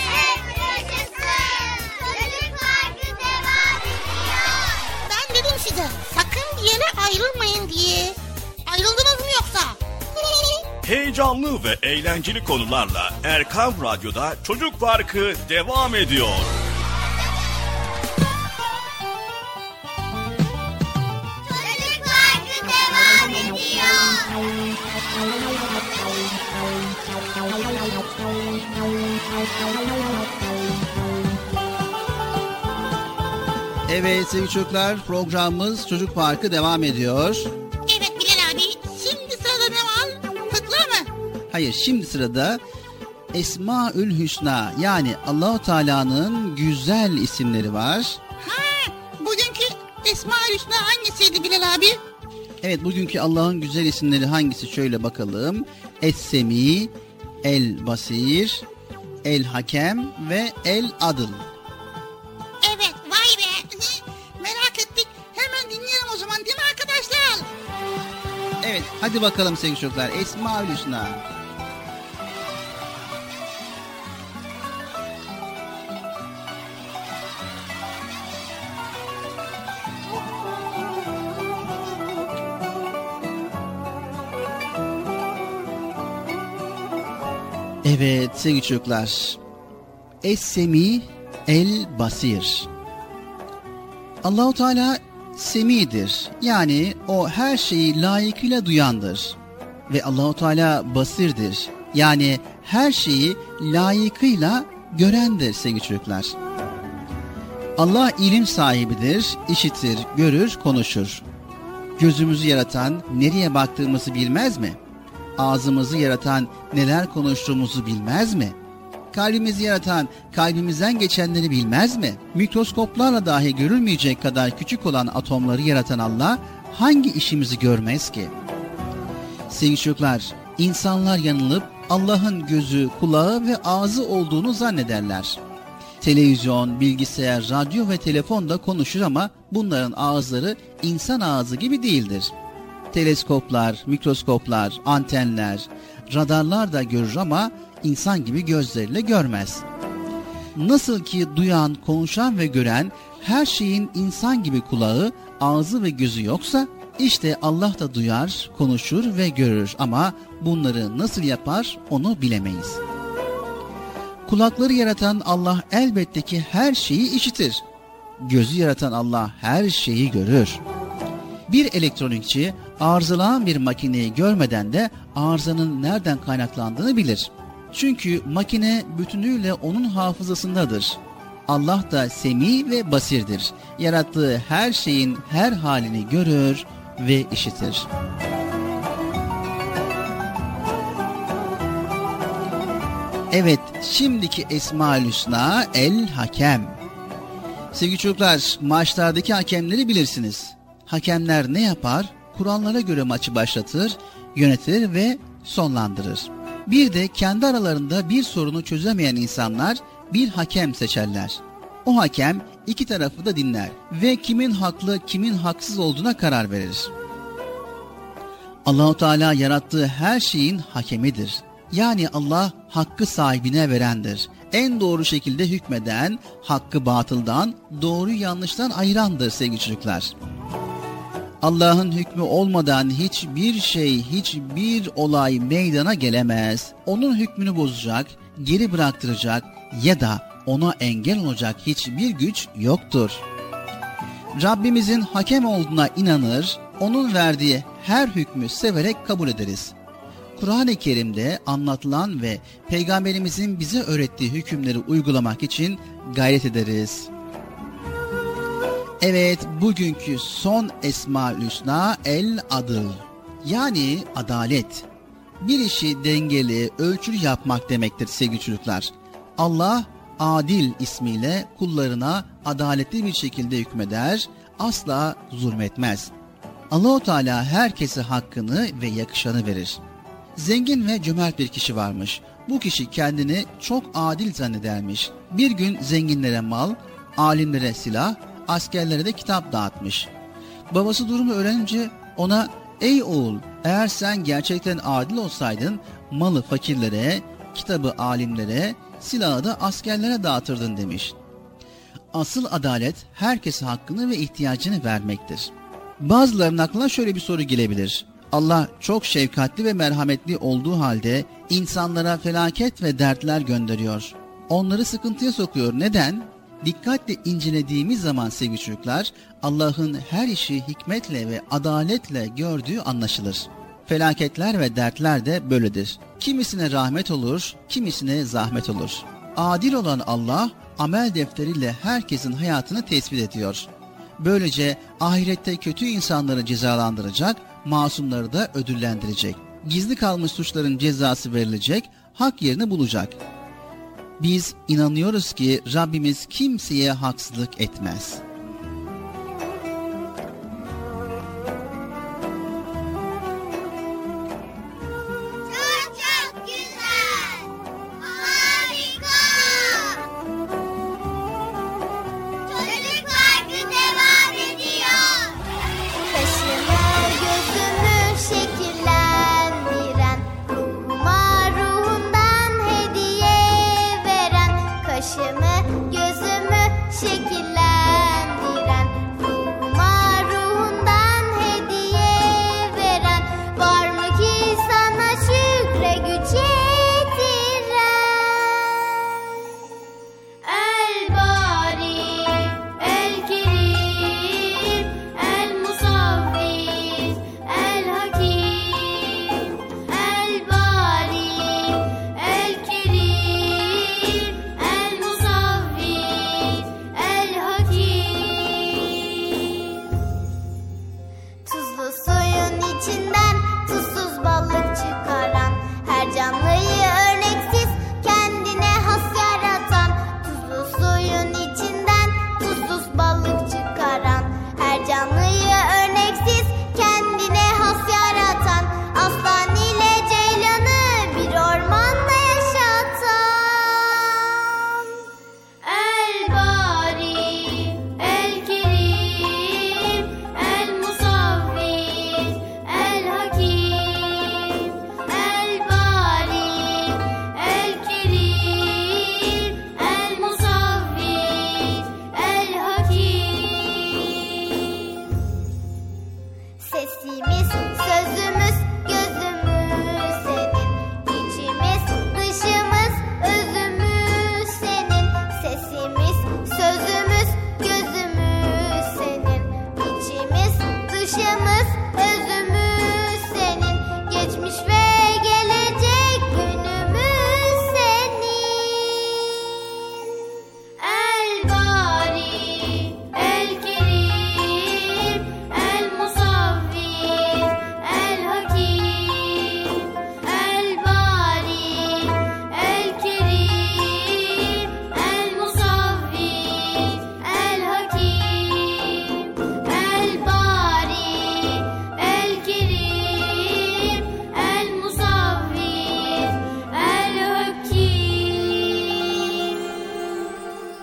Heyecanlı ve eğlenceli konularla Erkam Radyo'da Çocuk Parkı devam ediyor. Çocuk Parkı devam ediyor. Evet sevgili çocuklar programımız Çocuk Parkı devam ediyor. Hayır şimdi sırada Esmaül Hüsna yani Allahu Teala'nın güzel isimleri var. Ha, bugünkü Esma Hüsna hangisiydi Bilal abi? Evet bugünkü Allah'ın güzel isimleri hangisi şöyle bakalım. Es-Semi, El Basir, El Hakem ve El Adıl. Evet vay be. Merak ettik. Hemen dinleyelim o zaman değil mi arkadaşlar? Evet hadi bakalım sevgili çocuklar Esmaül Hüsna. Evet sevgili çocuklar. Es-Semi El Basir. Allahu Teala semidir. Yani o her şeyi layıkıyla duyandır. Ve Allahu Teala basirdir. Yani her şeyi layıkıyla görendir sevgili çocuklar. Allah ilim sahibidir, işitir, görür, konuşur. Gözümüzü yaratan nereye baktığımızı bilmez mi? Ağzımızı yaratan neler konuştuğumuzu bilmez mi? Kalbimizi yaratan kalbimizden geçenleri bilmez mi? Mikroskoplarla dahi görülmeyecek kadar küçük olan atomları yaratan Allah hangi işimizi görmez ki? Sevgili çocuklar, insanlar yanılıp Allah'ın gözü, kulağı ve ağzı olduğunu zannederler. Televizyon, bilgisayar, radyo ve telefon da konuşur ama bunların ağızları insan ağzı gibi değildir. Teleskoplar, mikroskoplar, antenler, radarlar da görür ama insan gibi gözleriyle görmez. Nasıl ki duyan, konuşan ve gören her şeyin insan gibi kulağı, ağzı ve gözü yoksa işte Allah da duyar, konuşur ve görür ama bunları nasıl yapar onu bilemeyiz. Kulakları yaratan Allah elbette ki her şeyi işitir. Gözü yaratan Allah her şeyi görür. Bir elektronikçi arızalanan bir makineyi görmeden de arızanın nereden kaynaklandığını bilir. Çünkü makine bütünüyle onun hafızasındadır. Allah da semi ve basirdir. Yarattığı her şeyin her halini görür ve işitir. Evet, şimdiki Esma-ül Hüsna El Hakem. Sevgili çocuklar, maçlardaki hakemleri bilirsiniz. Hakemler ne yapar? Kurallara göre maçı başlatır, yönetir ve sonlandırır. Bir de kendi aralarında bir sorunu çözemeyen insanlar bir hakem seçerler. O hakem iki tarafı da dinler ve kimin haklı kimin haksız olduğuna karar verir. Allahu Teala yarattığı her şeyin hakemidir. Yani Allah hakkı sahibine verendir. En doğru şekilde hükmeden, hakkı batıldan, doğru yanlıştan ayırandır sevgili çocuklar. Allah'ın hükmü olmadan hiçbir şey, hiçbir olay meydana gelemez. Onun hükmünü bozacak, geri bıraktıracak ya da ona engel olacak hiçbir güç yoktur. Rabbimizin hakem olduğuna inanır, onun verdiği her hükmü severek kabul ederiz. Kur'an-ı Kerim'de anlatılan ve Peygamberimizin bize öğrettiği hükümleri uygulamak için gayret ederiz. Evet, bugünkü son Esma-ül Hüsna El Adıl. Yani adalet. Bir işi dengeli, ölçülü yapmak demektir sevgili çocuklar. Allah Adil ismiyle kullarına adaletli bir şekilde hükmeder, asla zulmetmez. Allahu Teala herkese hakkını ve yakışanı verir. Zengin ve cömert bir kişi varmış. Bu kişi kendini çok adil zannedermiş. Bir gün zenginlere mal, alimlere silah, askerlere de kitap dağıtmış. Babası durumu öğrenince ona ''Ey oğul eğer sen gerçekten adil olsaydın malı fakirlere, kitabı alimlere, silahı da askerlere dağıtırdın.'' demiş. Asıl adalet herkese hakkını ve ihtiyacını vermektir. Bazılarının aklına şöyle bir soru gelebilir. Allah çok şefkatli ve merhametli olduğu halde insanlara felaket ve dertler gönderiyor. Onları sıkıntıya sokuyor. Neden? Dikkatle incelediğimiz zaman sevgili çocuklar Allah'ın her işi hikmetle ve adaletle gördüğü anlaşılır. Felaketler ve dertler de böyledir. Kimisine rahmet olur, kimisine zahmet olur. Adil olan Allah amel defteriyle herkesin hayatını tespit ediyor. Böylece ahirette kötü insanları cezalandıracak, masumları da ödüllendirecek. Gizli kalmış suçların cezası verilecek, hak yerini bulacak. Biz inanıyoruz ki Rabbimiz kimseye haksızlık etmez.''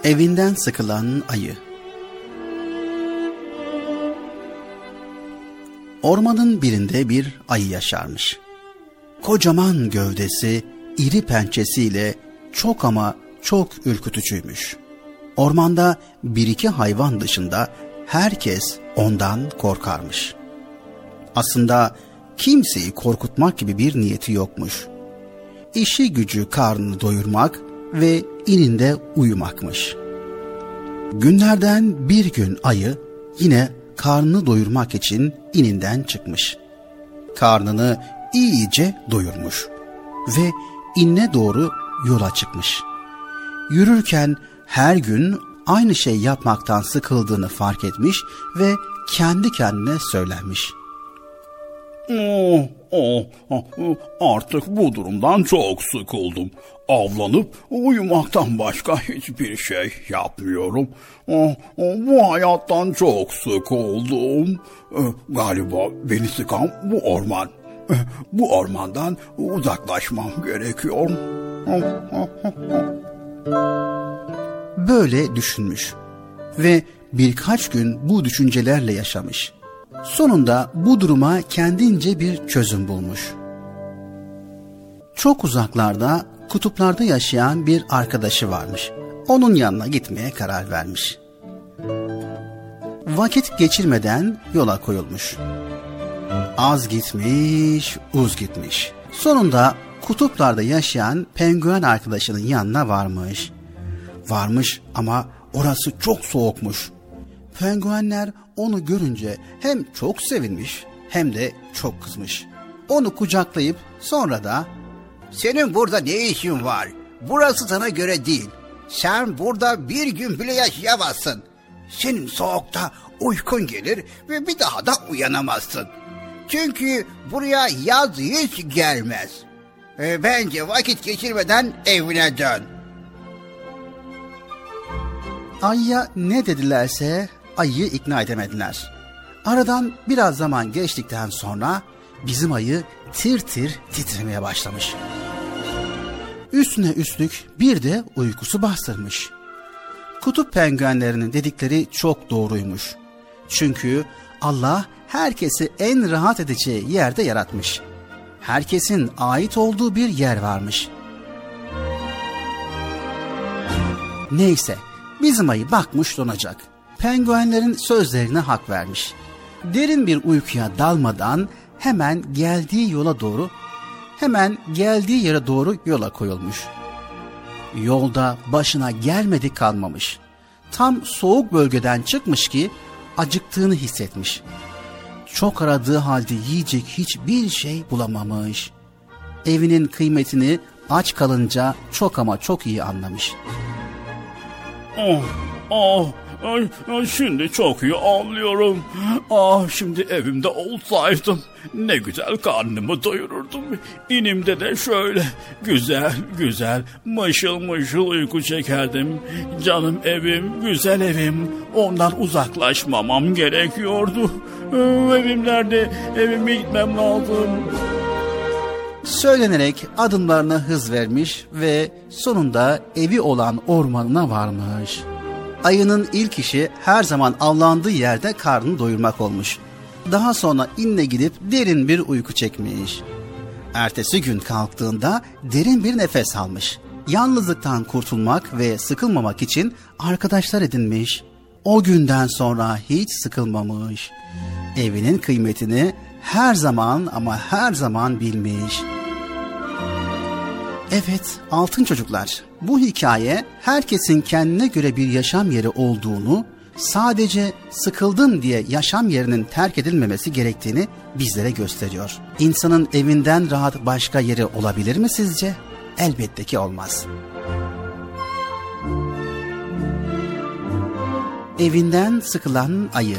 Evinden sıkılan ayı. Ormanın birinde bir ayı yaşarmış. Kocaman gövdesi, iri pençesiyle çok ama çok ürkütücüymüş. Ormanda bir iki hayvan dışında herkes ondan korkarmış. Aslında kimseyi korkutmak gibi bir niyeti yokmuş. İşi gücü karnını doyurmak ve ininde uyumakmış. Günlerden bir gün ayı yine karnını doyurmak için ininden çıkmış. Karnını iyice doyurmuş ve inne doğru yola çıkmış. Yürürken her gün aynı şey yapmaktan sıkıldığını fark etmiş ve kendi kendine söylenmiş. Oh, oh, oh, artık bu durumdan çok sıkıldım. Avlanıp uyumaktan başka hiçbir şey yapmıyorum. Oh, oh, bu hayattan çok sıkıldım. Eh, Galiba beni sıkan bu orman. Eh, Bu ormandan uzaklaşmam gerekiyor. Oh. Böyle düşünmüş ve birkaç gün bu düşüncelerle yaşamış. Sonunda bu duruma kendince bir çözüm bulmuş. Çok uzaklarda, kutuplarda yaşayan bir arkadaşı varmış. Onun yanına gitmeye karar vermiş. Vakit geçirmeden yola koyulmuş. Az gitmiş, uz gitmiş. Sonunda kutuplarda yaşayan penguen arkadaşının yanına varmış. Varmış ama orası çok soğukmuş. Penguenler onu görünce hem çok sevinmiş hem de çok kızmış. Onu kucaklayıp sonra da Senin burada ne işin var? Burası sana göre değil. Sen burada bir gün bile yaşayamazsın. Senin soğukta uykun gelir ve bir daha da uyanamazsın. Çünkü buraya yaz hiç gelmez. E, bence vakit geçirmeden evine dön. Ayıya ne dedilerse ayıyı ikna edemediler. Aradan biraz zaman geçtikten sonra bizim ayı tir tir titremeye başlamış. Üstüne üstlük bir de uykusu bastırmış. Kutup penguenlerinin dedikleri çok doğruymuş. Çünkü Allah herkesi en rahat edeceği yerde yaratmış. Herkesin ait olduğu bir yer varmış. Neyse, bizim ayı bakmış donacak. Penguenlerin sözlerine hak vermiş. Derin bir uykuya dalmadan hemen geldiği yola doğru, hemen geldiği yere doğru yola koyulmuş. Yolda başına gelmedi kalmamış. Tam soğuk bölgeden çıkmış ki acıktığını hissetmiş. Çok aradığı halde yiyecek hiçbir şey bulamamış. Evinin kıymetini aç kalınca çok ama çok iyi anlamış. Oh, oh, şimdi çok iyi anlıyorum. Ah, şimdi evimde olsaydım ne güzel karnımı doyururdum. İnimde de şöyle güzel güzel mışıl mışıl uyku çekerdim. Canım evim, güzel evim. Ondan uzaklaşmamam gerekiyordu. Ee, Evim nerede? Evime gitmem lazım. Söylenerek adımlarına hız vermiş ve sonunda evi olan ormanına varmış. Ayının ilk işi her zaman avlandığı yerde karnını doyurmak olmuş. Daha sonra inle gidip derin bir uyku çekmiş. Ertesi gün kalktığında derin bir nefes almış. Yalnızlıktan kurtulmak ve sıkılmamak için arkadaşlar edinmiş. O günden sonra hiç sıkılmamış. Evinin kıymetini her zaman ama her zaman bilmiş. Evet, altın çocuklar. Bu hikaye herkesin kendine göre bir yaşam yeri olduğunu, sadece sıkıldım diye yaşam yerinin terk edilmemesi gerektiğini bizlere gösteriyor. İnsanın evinden rahat başka yeri olabilir mi sizce? Elbette ki olmaz. Evinden sıkılan ayı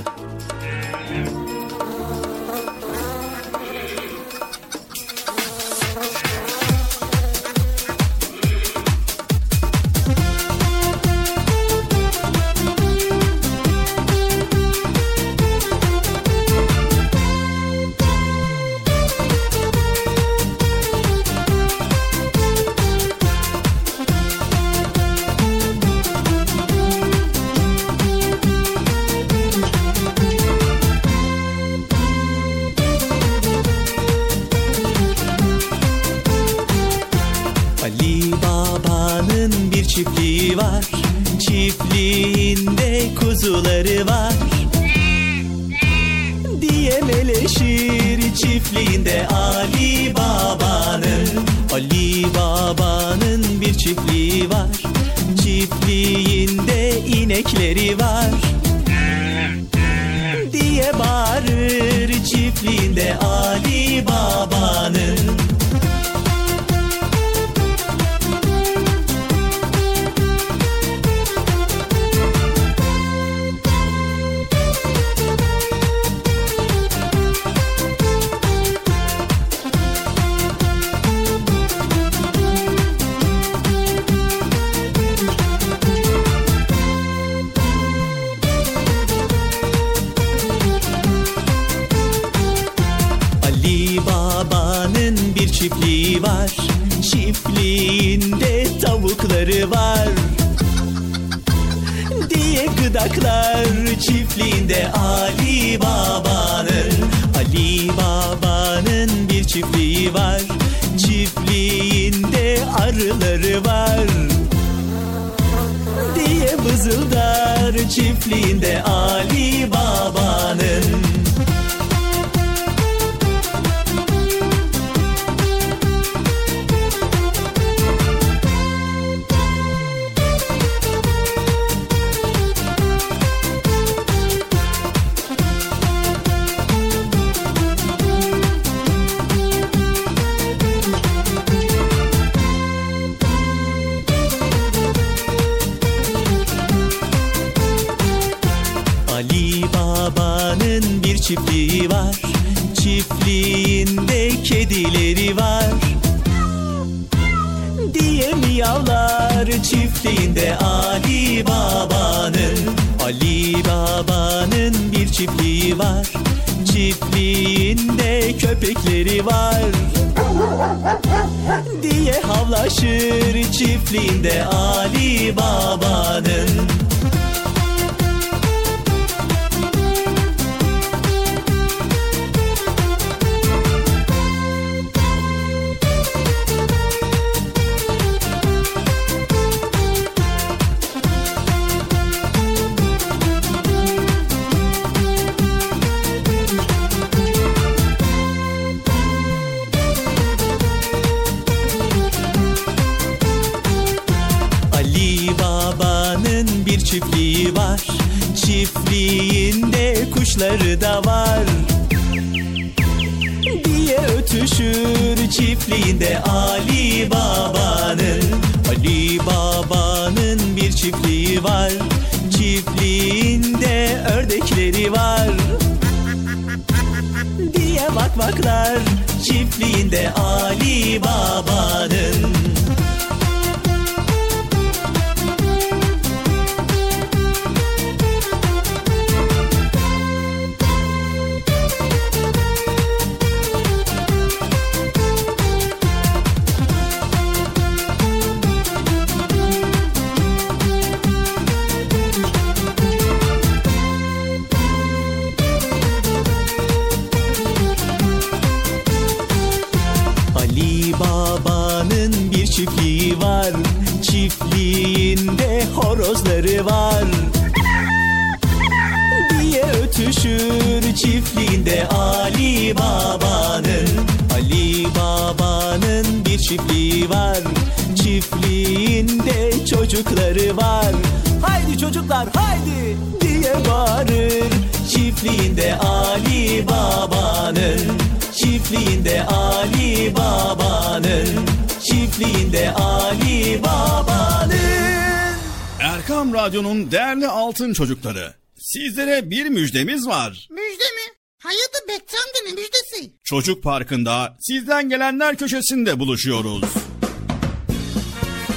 çiftliğinde Ali Baba'nın Ali Baba'nın bir çiftliği var. Çiftliğinde inekleri var bir çiftliği var. Çiftliğinde ördekleri var. Diye bakmaklar çiftliğinde Ali Baba'nın çiftliği var Çiftliğinde çocukları var Haydi çocuklar haydi diye bağırır Çiftliğinde Ali Baba'nın Çiftliğinde Ali Baba'nın Çiftliğinde Ali Baba'nın Erkam Radyo'nun değerli altın çocukları. Sizlere bir müjdemiz var. Müjde mi? Hayatı Bekçam'da ne müjdesi? Çocuk Parkı'nda sizden gelenler köşesinde buluşuyoruz.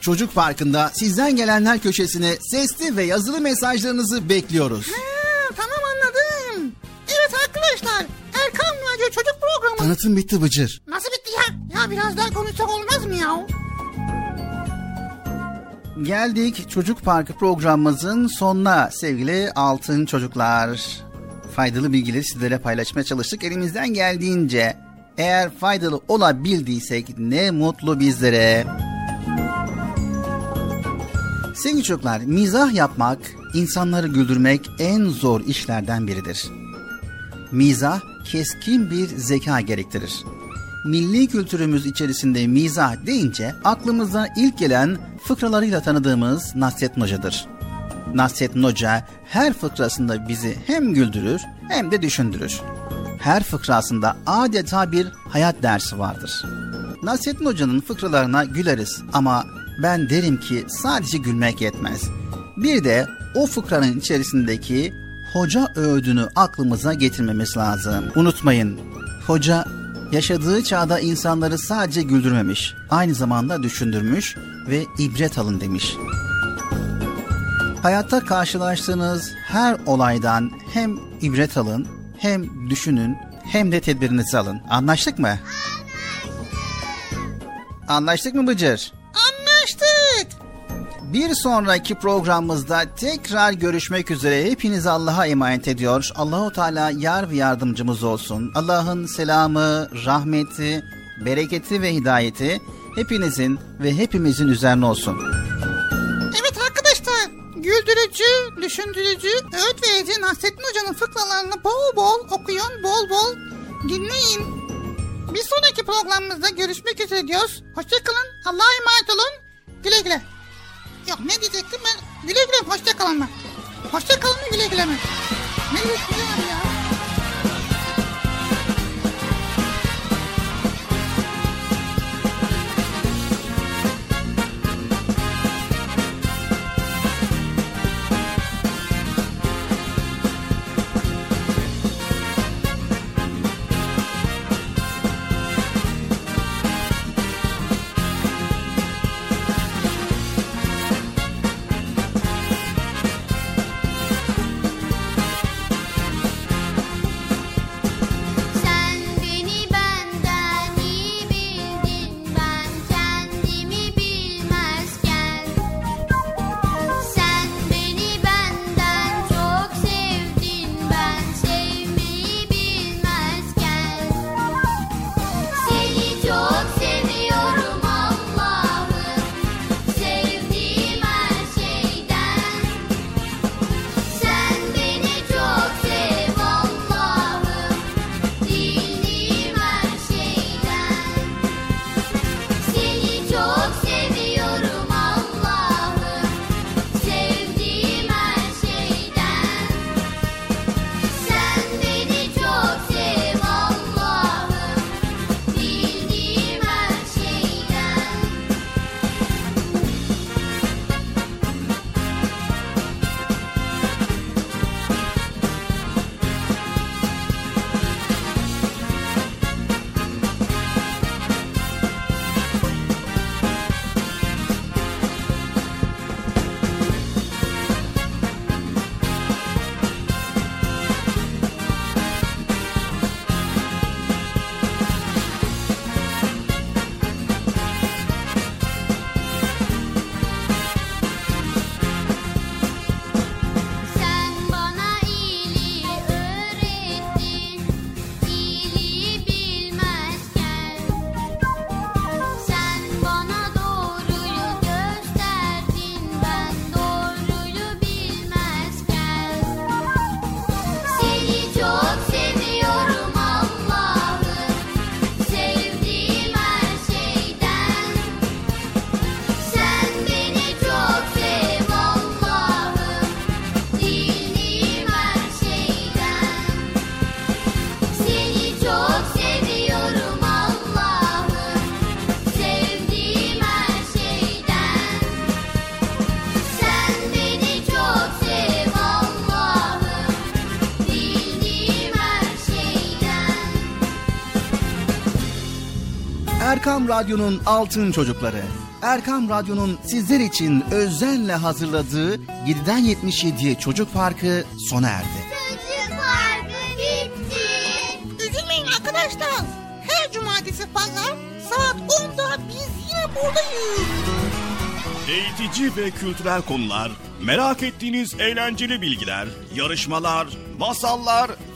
Çocuk Parkı'nda sizden gelenler köşesine sesli ve yazılı mesajlarınızı bekliyoruz. Ha, tamam anladım. Evet arkadaşlar Erkan Radyo Çocuk Programı. Tanıtım bitti Bıcır. Nasıl bitti ya? Ya biraz daha konuşsak olmaz mı ya? Geldik Çocuk Parkı programımızın sonuna sevgili altın çocuklar. Faydalı bilgileri sizlere paylaşmaya çalıştık. Elimizden geldiğince eğer faydalı olabildiysek ne mutlu bizlere. Sevgili çocuklar, mizah yapmak, insanları güldürmek en zor işlerden biridir. Mizah keskin bir zeka gerektirir. Milli kültürümüz içerisinde mizah deyince aklımıza ilk gelen fıkralarıyla tanıdığımız Nasrettin Hoca'dır. Nasrettin Hoca her fıkrasında bizi hem güldürür hem de düşündürür. Her fıkrasında adeta bir hayat dersi vardır. Nasrettin Hoca'nın fıkralarına güleriz ama ben derim ki sadece gülmek yetmez. Bir de o fıkranın içerisindeki hoca öğüdünü aklımıza getirmemiz lazım. Unutmayın, hoca yaşadığı çağda insanları sadece güldürmemiş, aynı zamanda düşündürmüş ve ibret alın demiş. Hayatta karşılaştığınız her olaydan hem ibret alın, hem düşünün, hem de tedbirinizi alın. Anlaştık mı? Anlaştık mı Bıcır? Bir sonraki programımızda tekrar görüşmek üzere. Hepinizi Allah'a emanet ediyor. Allahu Teala yar ve yardımcımız olsun. Allah'ın selamı, rahmeti, bereketi ve hidayeti hepinizin ve hepimizin üzerine olsun. Evet arkadaşlar güldürücü, düşündürücü, öğüt verici Nasrettin Hoca'nın fıkralarını bol bol okuyun, bol bol dinleyin. Bir sonraki programımızda görüşmek üzere diyoruz. Hoşçakalın, Allah'a emanet olun. Güle güle. Yok ne diyecektim ben? Güle güle, hoşçakalın mı? Hoşçakalın mı güle güle mi? Ne diyecektim ya? Erkam Radyo'nun Altın Çocukları. Erkam Radyo'nun sizler için özenle hazırladığı 7'den 77'ye Çocuk Parkı sona erdi. Çocuk parkı bitti. Üzülmeyin arkadaşlar. Her cumartesi pazar saat 10'da biz yine buradayız. Eğitici ve kültürel konular, merak ettiğiniz eğlenceli bilgiler, yarışmalar, masallar,